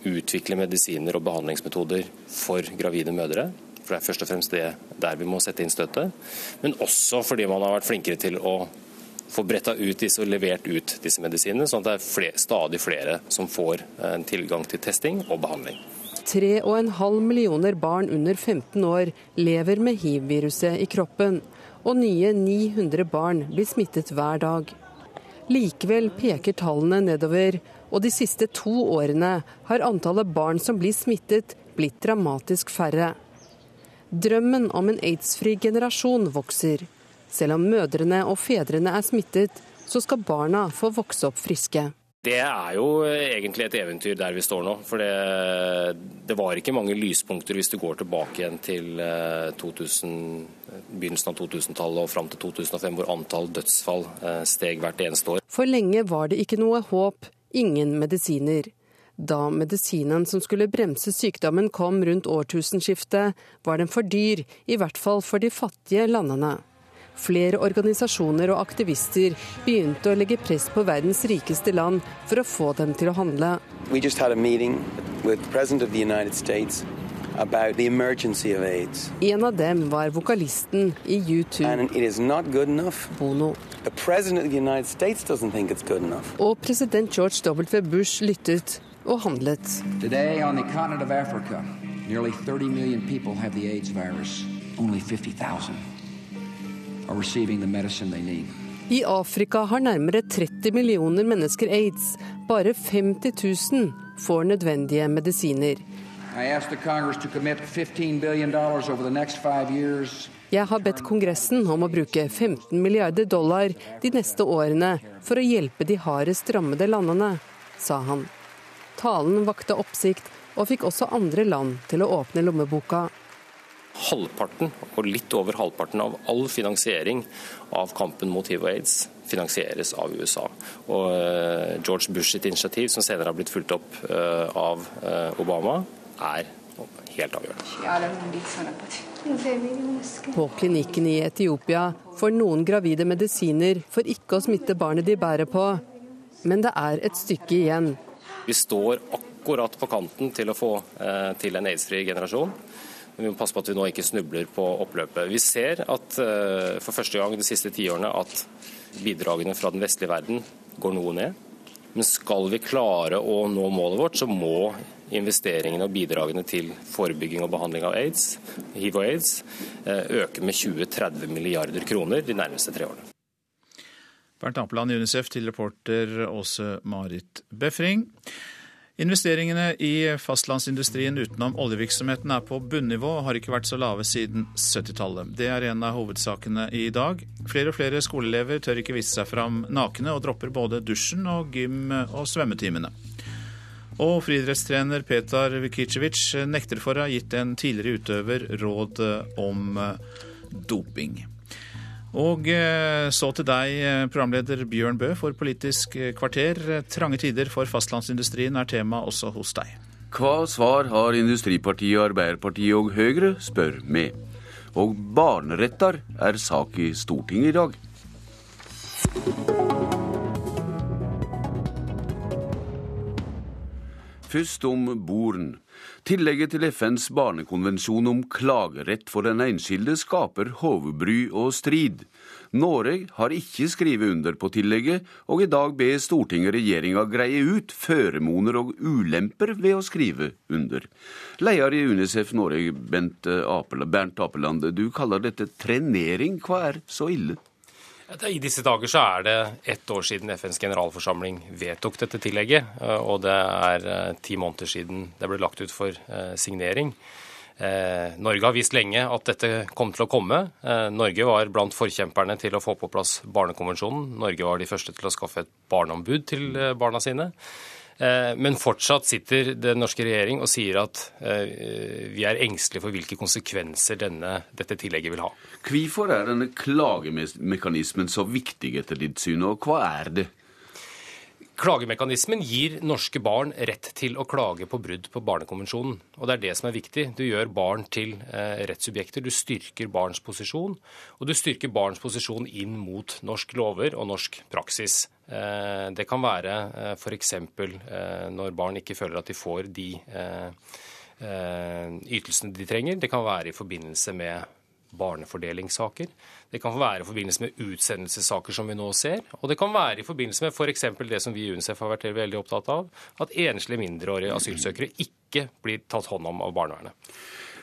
utvikle medisiner og behandlingsmetoder for gravide mødre, for det er først og fremst det der vi må sette inn støtet. Men også fordi man har vært flinkere til å få bretta ut disse og levert ut disse medisinene, sånn at det er flere, stadig flere som får eh, tilgang til testing og behandling. 3,5 millioner barn under 15 år lever med hiv-viruset i kroppen, og nye 900 barn blir smittet hver dag. Likevel peker tallene nedover, og de siste to årene har antallet barn som blir smittet, blitt dramatisk færre. Drømmen om en aids-fri generasjon vokser. Selv om mødrene og fedrene er smittet, så skal barna få vokse opp friske. Det er jo egentlig et eventyr der vi står nå. For det, det var ikke mange lyspunkter hvis du går tilbake igjen til 2000, eh, begynnelsen av 2000-tallet og fram til 2005, hvor antall dødsfall eh, steg hvert eneste år. For lenge var det ikke noe håp, ingen medisiner. Da medisinen som skulle bremse sykdommen kom rundt årtusenskiftet, var den for dyr, i hvert fall for de fattige landene. Flere organisasjoner og aktivister begynte å legge press på verdens rikeste land for å få dem til å handle. En av dem var vokalisten i U2, Bono. Og president George W. Bush lyttet og handlet. Today on the continent of Africa, nearly 30 million people have the AIDS virus. Only 50,000 i Afrika har nærmere 30 millioner mennesker aids. Bare 50 000 får nødvendige medisiner. Jeg har bedt Kongressen om å bruke 15 milliarder dollar de neste årene for å hjelpe de hardest rammede landene, sa han. Talen vakte oppsikt og fikk også andre land til å åpne lommeboka halvparten, og litt over halvparten av all finansiering av kampen mot hiv og aids finansieres av USA. Og eh, George Bush sitt initiativ, som senere har blitt fulgt opp eh, av eh, Obama, er helt avgjørende. På klinikken i Etiopia får noen gravide medisiner for ikke å smitte barnet de bærer på. Men det er et stykke igjen. Vi står akkurat på kanten til å få til en aids-fri generasjon. Men vi må passe på at vi nå ikke snubler på oppløpet. Vi ser at uh, for første gang de siste tiårene at bidragene fra den vestlige verden går noe ned. Men skal vi klare å nå målet vårt, så må investeringene og bidragene til forebygging og behandling av aids, hiv og aids uh, øke med 20-30 milliarder kroner de nærmeste tre årene. Bernt Ampeland i UNICEF til reporter Åse Marit Befring. Investeringene i fastlandsindustrien utenom oljevirksomheten er på bunnivå og har ikke vært så lave siden 70-tallet. Det er en av hovedsakene i dag. Flere og flere skoleelever tør ikke vise seg fram nakne, og dropper både dusjen og gym- og svømmetimene. Og friidrettstrener Petar Vikicevic nekter for å ha gitt en tidligere utøver råd om doping. Og eh, så til deg, eh, programleder Bjørn Bø for Politisk kvarter. Trange tider for fastlandsindustrien er tema også hos deg. Hva svar har Industripartiet, Arbeiderpartiet og Høyre, spør vi. Og barneretter er sak i Stortinget i dag. Først om Boren. Tillegget til FNs barnekonvensjon om klagerett for den enskilde skaper hovedbry og strid. Norge har ikke skrevet under på tillegget, og i dag ber Stortinget regjeringa greie ut føremoner og ulemper ved å skrive under. Leder i UNICEF Norge, Bernt Apeland, du kaller dette trenering. Hva er så ille? I disse dager så er det ett år siden FNs generalforsamling vedtok dette tillegget. Eh, og det er eh, ti måneder siden det ble lagt ut for eh, signering. Norge har visst lenge at dette kom til å komme. Norge var blant forkjemperne til å få på plass Barnekonvensjonen. Norge var de første til å skaffe et barneombud til barna sine. Eh, men fortsatt sitter den norske regjering og sier at eh, vi er engstelige for hvilke konsekvenser denne, dette tillegget vil ha. Hvorfor er denne klagemekanismen så viktig etter ditt syn, og hva er det? Klagemekanismen gir norske barn rett til å klage på brudd på Barnekonvensjonen. Og det er det som er viktig. Du gjør barn til eh, rettssubjekter. Du styrker barns posisjon. Og du styrker barns posisjon inn mot norsk lover og norsk praksis. Eh, det kan være eh, f.eks. Når barn ikke føler at de får de ytelsene de trenger. Det kan være i forbindelse med barnefordelingssaker. Det kan være i forbindelse med utsendelsessaker, som vi nå ser. Og det kan være i forbindelse med f.eks. det som vi i UNICEF har vært veldig opptatt av, at enslige mindreårige asylsøkere ikke blir tatt hånd om av barnevernet.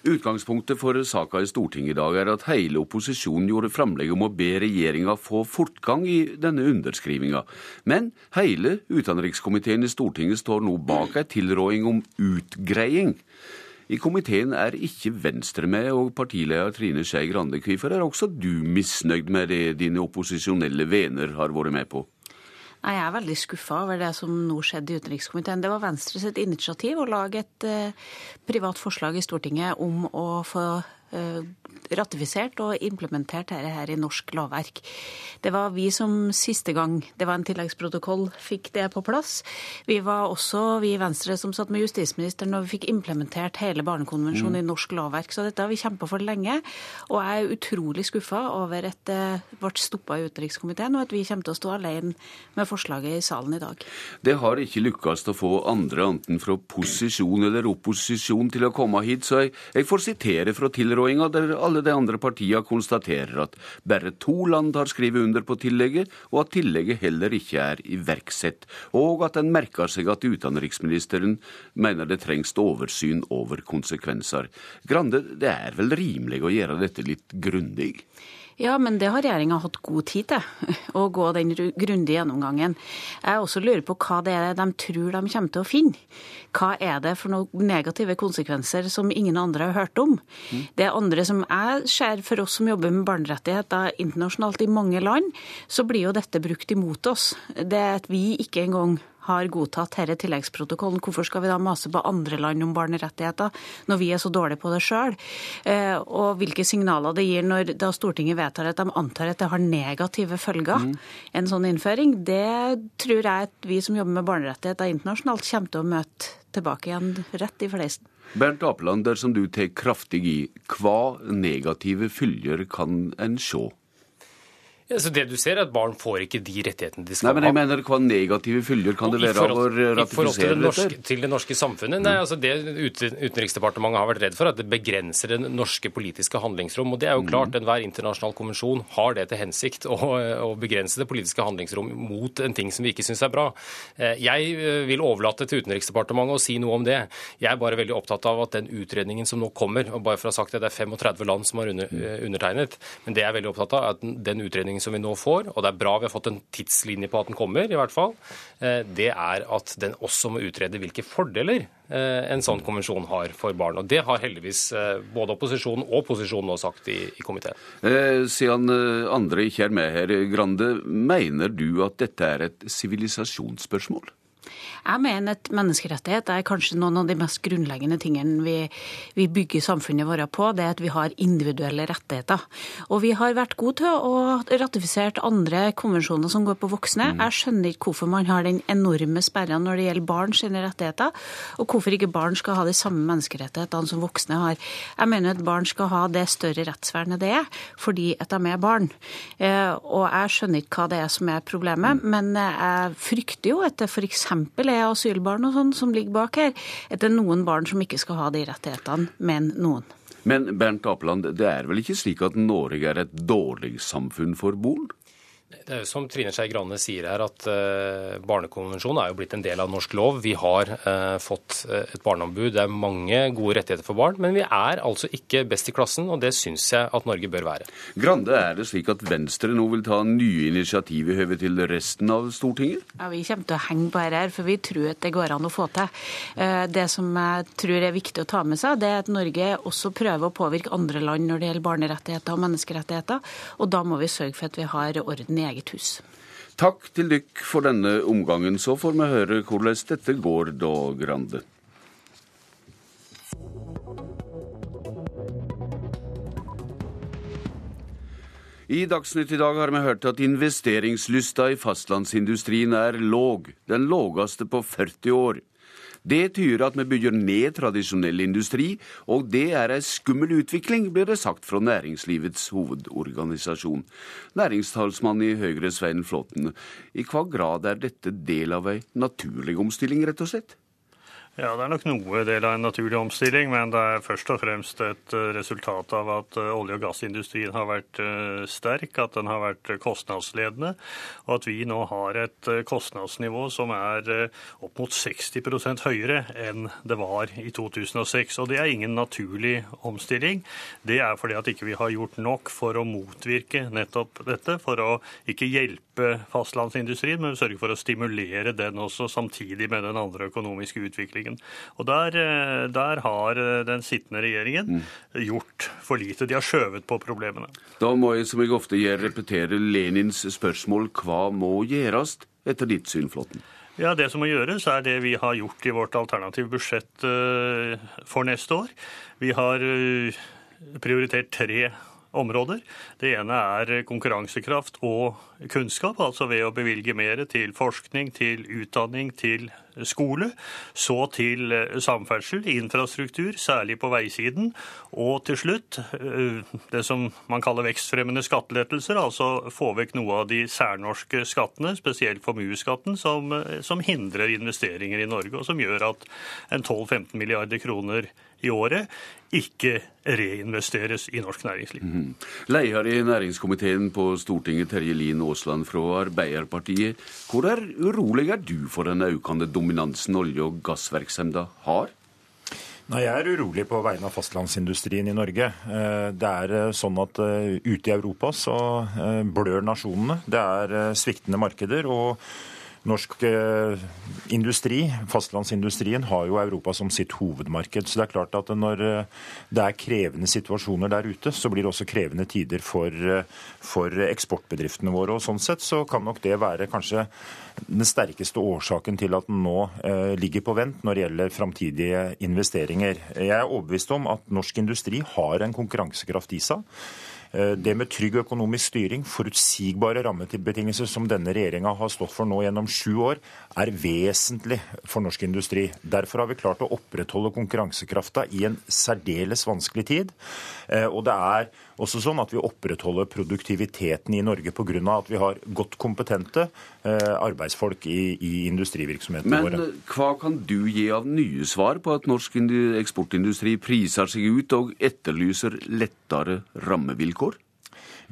Utgangspunktet for saka i Stortinget i dag er at hele opposisjonen gjorde framlegg om å be regjeringa få fortgang i denne underskrivinga. Men hele utenrikskomiteen i Stortinget står nå bak ei tilråding om utgreiing. I komiteen er ikke Venstre med, og partileder Trine Skei Grande. Hvorfor er også du misnøyd med det dine opposisjonelle venner har vært med på? Nei, Jeg er veldig skuffa over det som nå skjedde i utenrikskomiteen. Det var Venstre sitt initiativ å lage et eh, privat forslag i Stortinget om å få Eh, ratifisert og implementert dette her i norsk lovverk. Det var vi som siste gang det var en tilleggsprotokoll, fikk det på plass. Vi var også vi i Venstre som satt med justisministeren når vi fikk implementert hele Barnekonvensjonen mm. i norsk lovverk. Så dette har vi kjempa for lenge. Og jeg er utrolig skuffa over at det ble stoppa i utenrikskomiteen, og at vi kommer til å stå alene med forslaget i salen i dag. Det har ikke lykkes å få andre, enten fra posisjon eller opposisjon, til å komme hit, så jeg, jeg får sitere fra tilrådinga der alle de andre partiene konstaterer at bare to land har skrevet under på tillegget, og at tillegget heller ikke er iverksatt, og at en merker seg at utenriksministeren mener det trengs oversyn over konsekvenser. Grande, det er vel rimelig å gjøre dette litt grundig? Ja, men det har regjeringa hatt god tid til, å gå den grundige gjennomgangen. Jeg også lurer på hva det er de tror de kommer til å finne. Hva er det for noen negative konsekvenser som ingen andre har hørt om? Mm. Det andre som jeg ser for oss som jobber med barnerettigheter internasjonalt i mange land, så blir jo dette brukt imot oss. Det at vi ikke engang har godtatt denne tilleggsprotokollen. Hvorfor skal vi da mase på andre land om barnerettigheter, når vi er så dårlige på det sjøl? Eh, og hvilke signaler det gir når da Stortinget vedtar at de antar at det har negative følger, mm. en sånn innføring, det tror jeg at vi som jobber med barnerettigheter internasjonalt, kommer til å møte tilbake igjen rett i fleisen. Bernt Apeland, dersom du tar kraftig i, hva negative følger kan en se? Ja, så det du ser, er at barn får ikke de rettighetene de skal ha. Nei, men jeg mener, Hva negative følger kan det være av å ratifisere I forhold til det, norske, samfunnet? Nei, altså Det Utenriksdepartementet har vært redd for, at det begrenser det norske politiske handlingsrom. og det er jo klart, mm. Enhver internasjonal konvensjon har det til hensikt å, å, begrense det politiske handlingsrom mot en ting som vi ikke syns er bra. Eh, jeg eh, vil overlate til Utenriksdepartementet å si noe om det. Jeg er bare veldig opptatt av at den utredningen som nå kommer, og bare for å ha sagt det, det er 35 land som har under, eh, undertegnet, men det jeg er veldig opptatt av, er at den utredningen utredningen som vi nå får, og det er bra vi har fått en tidslinje på at den kommer, i hvert fall, eh, det er at den også må utrede hvilke fordeler eh, en sånn konvensjon har for barn. Og Det har heldigvis eh, både opposisjonen og posisjonen nå sagt i, i komiteen. Siden andre ikke er med her, Grande, mener du at dette er et sivilisasjonsspørsmål? Jeg mener at menneskerettighet er kanskje noen av de mest grunnleggende tingene vi, vi bygger samfunnet vårt på. Det at vi har individuelle rettigheter. Og vi har vært gode til å ratifisere andre konvensjoner som går på voksne. Mm. Jeg skjønner ikke hvorfor man har den enorme sperra når det gjelder barn sine rettigheter, og hvorfor ikke barn skal ha de samme menneskerettighetene som voksne har. Jeg mener at barn skal ha det større rettsvernet det er, fordi at de er barn. Eh, og jeg skjønner ikke hva det er som er problemet, men jeg frykter jo at det f.eks. er asylbarn og sånn som ligger bak her. At det er noen barn som ikke skal ha de rettighetene, men noen. Men Bernt Apeland, det er vel ikke slik at Norge er et dårlig samfunn for barn? Det er jo som Trine Skei Grande sier her, at uh, Barnekonvensjonen er jo blitt en del av norsk lov. Vi har uh, fått uh, et barneombud. Det er mange gode rettigheter for barn. Men vi er altså ikke best i klassen, og det syns jeg at Norge bør være. Grande, er det slik at Venstre nå vil ta nye initiativ i høve til resten av Stortinget? Ja, Vi kommer til å henge på dette, for vi tror at det går an å få til. Det som jeg tror er viktig å ta med seg, det er at Norge også prøver å påvirke andre land når det gjelder barnerettigheter og menneskerettigheter. Og da må vi sørge for at vi har orden i eget hus. Takk til dykk for denne omgangen. Så får vi høre hvordan dette går da, Grande. I Dagsnytt i dag har vi hørt at investeringslysta i fastlandsindustrien er låg, den lågeste på 40 år. Det tyder at vi bygger ned tradisjonell industri, og det er ei skummel utvikling, blir det sagt fra næringslivets hovedorganisasjon. Næringstalsmann i Høyre, Svein Flåtten, i hva grad er dette del av ei naturlig omstilling, rett og slett? Ja, Det er nok noe del av en naturlig omstilling, men det er først og fremst et eh, resultat av at eh, olje- og gassindustrien har vært eh, sterk, at den har vært kostnadsledende, og at vi nå har et kostnadsnivå som er opp mot 60% høyere enn det var i 2006. Og det er ingen naturlig omstilling. Det er fordi at ikke vi har gjort nok for å motvirke nettopp dette, for å ikke hjelpe fastlandsindustrien, men sørge for å stimulere den også, samtidig med den andre økonomiske utviklingen regjeringen. Og der, eh, der har eh, den sittende regjeringen mm. gjort for lite. De har skjøvet på problemene. Da må jeg som jeg ofte gjør, repetere Lenins spørsmål hva må gjøres etter ditt syn, Flåtten? Ja, Det som må gjøres, er det vi har gjort i vårt alternative budsjett eh, for neste år. Vi har prioritert tre områder. Det ene er konkurransekraft og kunnskap, altså ved å bevilge mer til forskning, til utdanning, til skole. Så til eh, samferdsel, infrastruktur, særlig på veisiden. Og til slutt eh, det som man kaller vekstfremmende skattelettelser, altså få vekk noe av de særnorske skattene, spesielt formuesskatten, som, eh, som hindrer investeringer i Norge, og som gjør at en 12-15 milliarder kroner i året ikke reinvesteres i norsk næringsliv. Mm. Leder i næringskomiteen på Stortinget, Terje Lien Aasland fra Arbeiderpartiet. Hvor er urolig er du for den økende dominansen olje- og gassvirksomheten har? Nei, Jeg er urolig på vegne av fastlandsindustrien i Norge. Eh, det er eh, sånn at eh, ute i Europa så blør nasjonene. Det er sviktende markeder. og Norsk eh, industri, fastlandsindustrien, har jo Europa som sitt hovedmarked. Så det er klart at når eh, det er krevende situasjoner der ute, så blir det også krevende tider for, eh, for eksportbedriftene våre. Og sånn sett så kan nok det være kanskje den sterkeste årsaken til at den nå ligger på vent når det gjelder framtidige investeringer. Jeg er overbevist om at norsk industri har en konkurransekraft i seg. Eh, det med trygg økonomisk styring, forutsigbare rammebetingelser som denne regjeringa har stått for nå gjennom sju år, er vesentlig for norsk industri. Derfor har vi klart å opprettholde konkurransekrafta i en særdeles vanskelig tid. Eh, og det er også sånn at vi opprettholder produktiviteten i Norge pga. at vi har godt kompetente eh, arbeidsfolk i, i industrivirksomhetene våre. Men hva kan du gi av nye svar på at norsk eksportindustri priser seg ut og etterlyser lettere rammevilkår?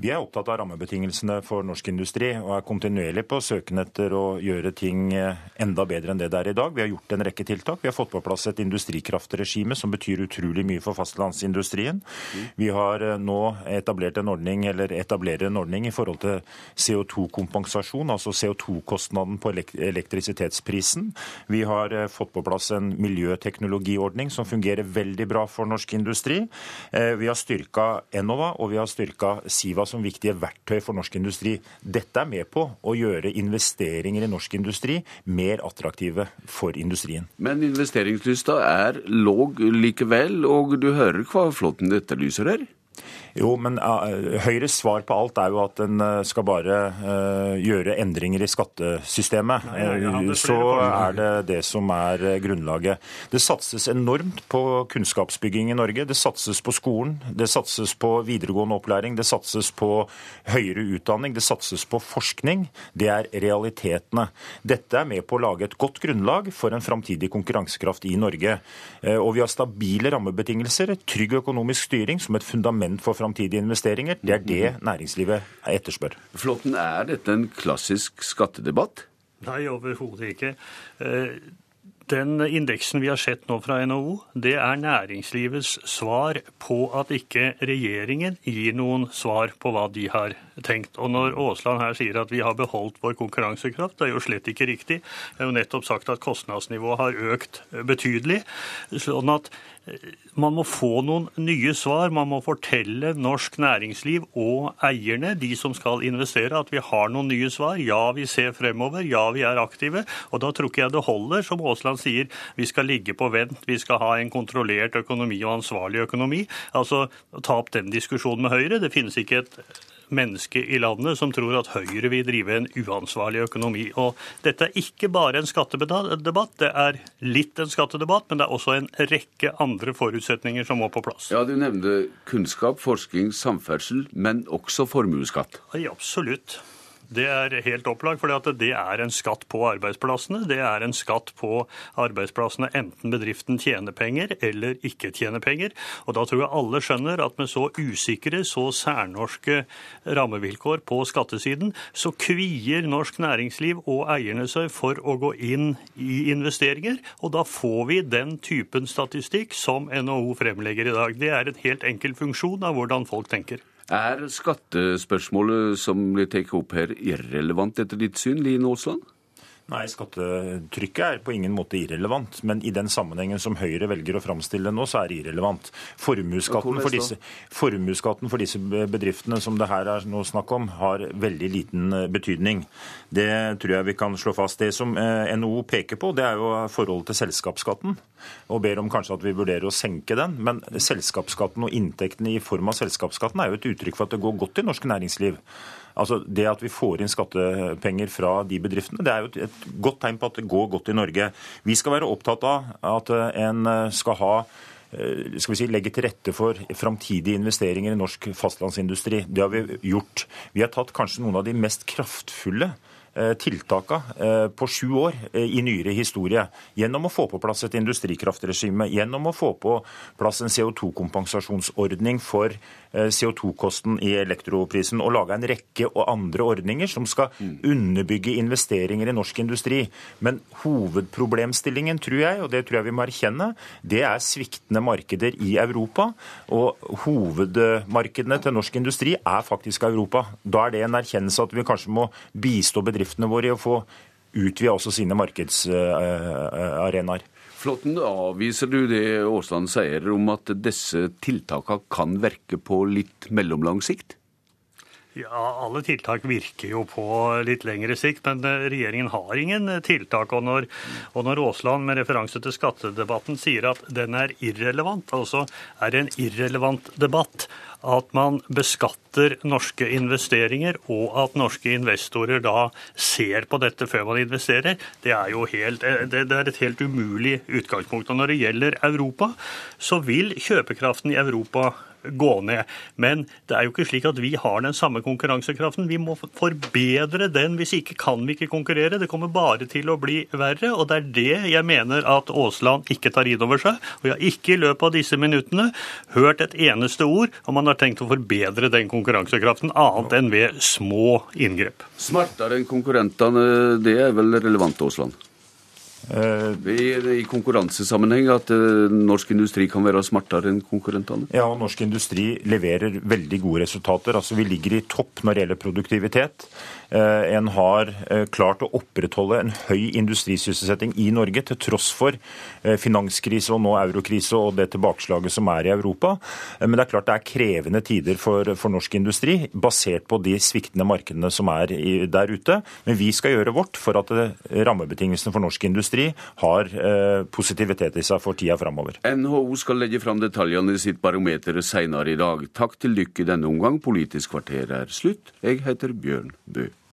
Vi er opptatt av rammebetingelsene for norsk industri og er kontinuerlig på søken etter å gjøre ting eh, enda bedre enn det det er i dag. Vi har gjort en rekke tiltak. Vi har fått på plass et industrikraftregime som betyr utrolig mye for fastlandsindustrien. Vi har eh, nå etablert en ordning, eller etablerer en ordning i forhold til CO2-kompensasjon, altså CO2-kostnaden på elektrisitetsprisen. Vi har eh, fått på plass en miljøteknologiordning som fungerer veldig bra for norsk industri. Vi har styrka Enova, og vi har styrka Siva Siva som viktige verktøy for norsk industri. Dette er med på å gjøre investeringer i norsk industri mer attraktive for industrien. Men investeringslysta er låg likevel, og du hører hva Flåtten etterlyser her? Jo, men Høyres svar på alt er jo at en uh, skal bare uh, gjøre endringer i skattesystemet. så er det det som er grunnlaget. Det satses enormt på kunnskapsbygging i Norge. Det satses på skolen, det satses på videregående opplæring, det satses på høyere utdanning, det satses på forskning. Det er realitetene. Dette er med på å lage et godt grunnlag for en framtidig konkurransekraft i Norge. og vi har stabile rammebetingelser, trygg økonomisk styring som et fundament for framtidige investeringer. Det er det næringslivet etterspør. Flåtten, er dette en klassisk skattedebatt? Nei, overhodet ikke. Eh, den indeksen vi har sett nå fra NHO, det er næringslivets svar på at ikke regjeringen gir noen svar på hva de har tenkt. Og når Aasland her sier at vi har beholdt vår konkurransekraft, det er jo slett ikke riktig. Jeg har jo nettopp sagt at kostnadsnivået har økt betydelig. sånn at man må få noen nye svar. Man må fortelle norsk næringsliv og eierne, de som skal investere, at vi har noen nye svar. Ja, vi ser fremover. Ja, vi er aktive. Og da tror ikke jeg det holder, som Aasland sier, vi skal ligge på vent. Vi skal ha en kontrollert økonomi og ansvarlig økonomi. Altså, ta opp den diskusjonen med Høyre. Det finnes ikke et menneske i landet som tror at Høyre vil drive en uansvarlig økonomi. Og dette er ikke bare en skattedebatt, det er litt en skattedebatt, men det er også en rekke andre forutsetninger som må på plass. Ja, Du nevnte kunnskap, forskning, samferdsel, men også formuesskatt. Ja, absolutt. Det er helt opplagt, for det er en skatt på arbeidsplassene. Det er en skatt på arbeidsplassene enten bedriften tjener penger eller ikke tjener penger. Og da tror jeg alle skjønner at med så usikre, så særnorske rammevilkår på skattesiden, så kvier norsk næringsliv og eierne seg for å gå inn i investeringer. Og da får vi den typen statistikk som NHO fremlegger i dag. Det er en helt enkel funksjon av hvordan folk tenker. Er skattespørsmålet som blir tatt opp her, irrelevant etter ditt syn, Line Aasland? Nei, skattetrykket er på ingen måte irrelevant. Men i den sammenhengen som Høyre velger å framstille nå, så er det irrelevant. Formuesskatten for, disse, formuesskatten for disse bedriftene som det her er nå snakk om, har veldig liten eh, betydning. Det tror jeg vi kan slå fast. Det som eh, NHO peker på, det er jo forholdet til selskapsskatten. Og ber om kanskje at vi vurderer å senke den. Men selskapsskatten og inntektene i form av selskapsskatten er jo et uttrykk for at det går godt i norsk næringsliv. Altså Det at vi får inn skattepenger fra de bedriftene, det er jo et godt tegn på at det går godt i Norge. Vi skal være opptatt av at en skal ha eh, skal vi si, legge til rette for framtidige investeringer i norsk fastlandsindustri. Det har vi gjort. Vi har tatt kanskje noen av de mest kraftfulle tiltaka eh, på sju år eh, i nyere historie. Gjennom å få på plass et industrikraftregime, gjennom å få på plass en CO2-kompensasjonsordning for CO2-kosten i elektroprisen, og lage en rekke og andre ordninger som skal underbygge investeringer i norsk industri. Men hovedproblemstillingen, tror jeg, og det tror jeg vi må erkjenne, det er sviktende markeder i Europa. Og hovedmarkedene til norsk industri er faktisk Europa. Da er det en erkjennelse at vi kanskje må bistå bedriftene våre i å få utvida også sine markedsarenaer. Flåtten, avviser du det Aasland sier om at disse tiltakene kan virke på litt mellomlang sikt? Ja, alle tiltak virker jo på litt lengre sikt, men eh, regjeringen har ingen tiltak. Og når, og når Aasland med referanse til skattedebatten sier at den er irrelevant, altså er det en irrelevant debatt at man beskatter norske investeringer, og at norske investorer da ser på dette før man investerer, det er jo helt, det er et helt umulig utgangspunkt. Og når det gjelder Europa, så vil kjøpekraften i Europa gå ned. Men det er jo ikke slik at vi har den samme konkurransekraften. Vi må forbedre den. Hvis ikke kan vi ikke konkurrere. Det kommer bare til å bli verre. Og det er det jeg mener at Aasland ikke tar inn over seg. Og jeg har ikke i løpet av disse minuttene hørt et eneste ord om man har tenkt å forbedre den konkurransekraften, annet enn ved små inngrep. Smartere enn konkurrentene, det er vel relevant, Aasland? I, I, konkurransesammenheng at uh, norsk industri kan være smartere enn konkurrentene? Ja, og norsk industri leverer veldig gode resultater. Altså, Vi ligger i topp når det gjelder produktivitet. Eh, en har eh, klart å opprettholde en høy industrisysselsetting i Norge, til tross for eh, finanskrise og nå eurokrise og det tilbakeslaget som er i Europa. Men det er klart det er krevende tider for, for norsk industri, basert på de sviktende markedene som er i, der ute. Men vi skal gjøre vårt for at rammebetingelsene for norsk industri har positivitet i seg for tida framover. NHO skal legge fram detaljene i sitt barometer senere i dag. Takk til dere denne omgang. Politisk kvarter er slutt. Jeg heter Bjørn Bø.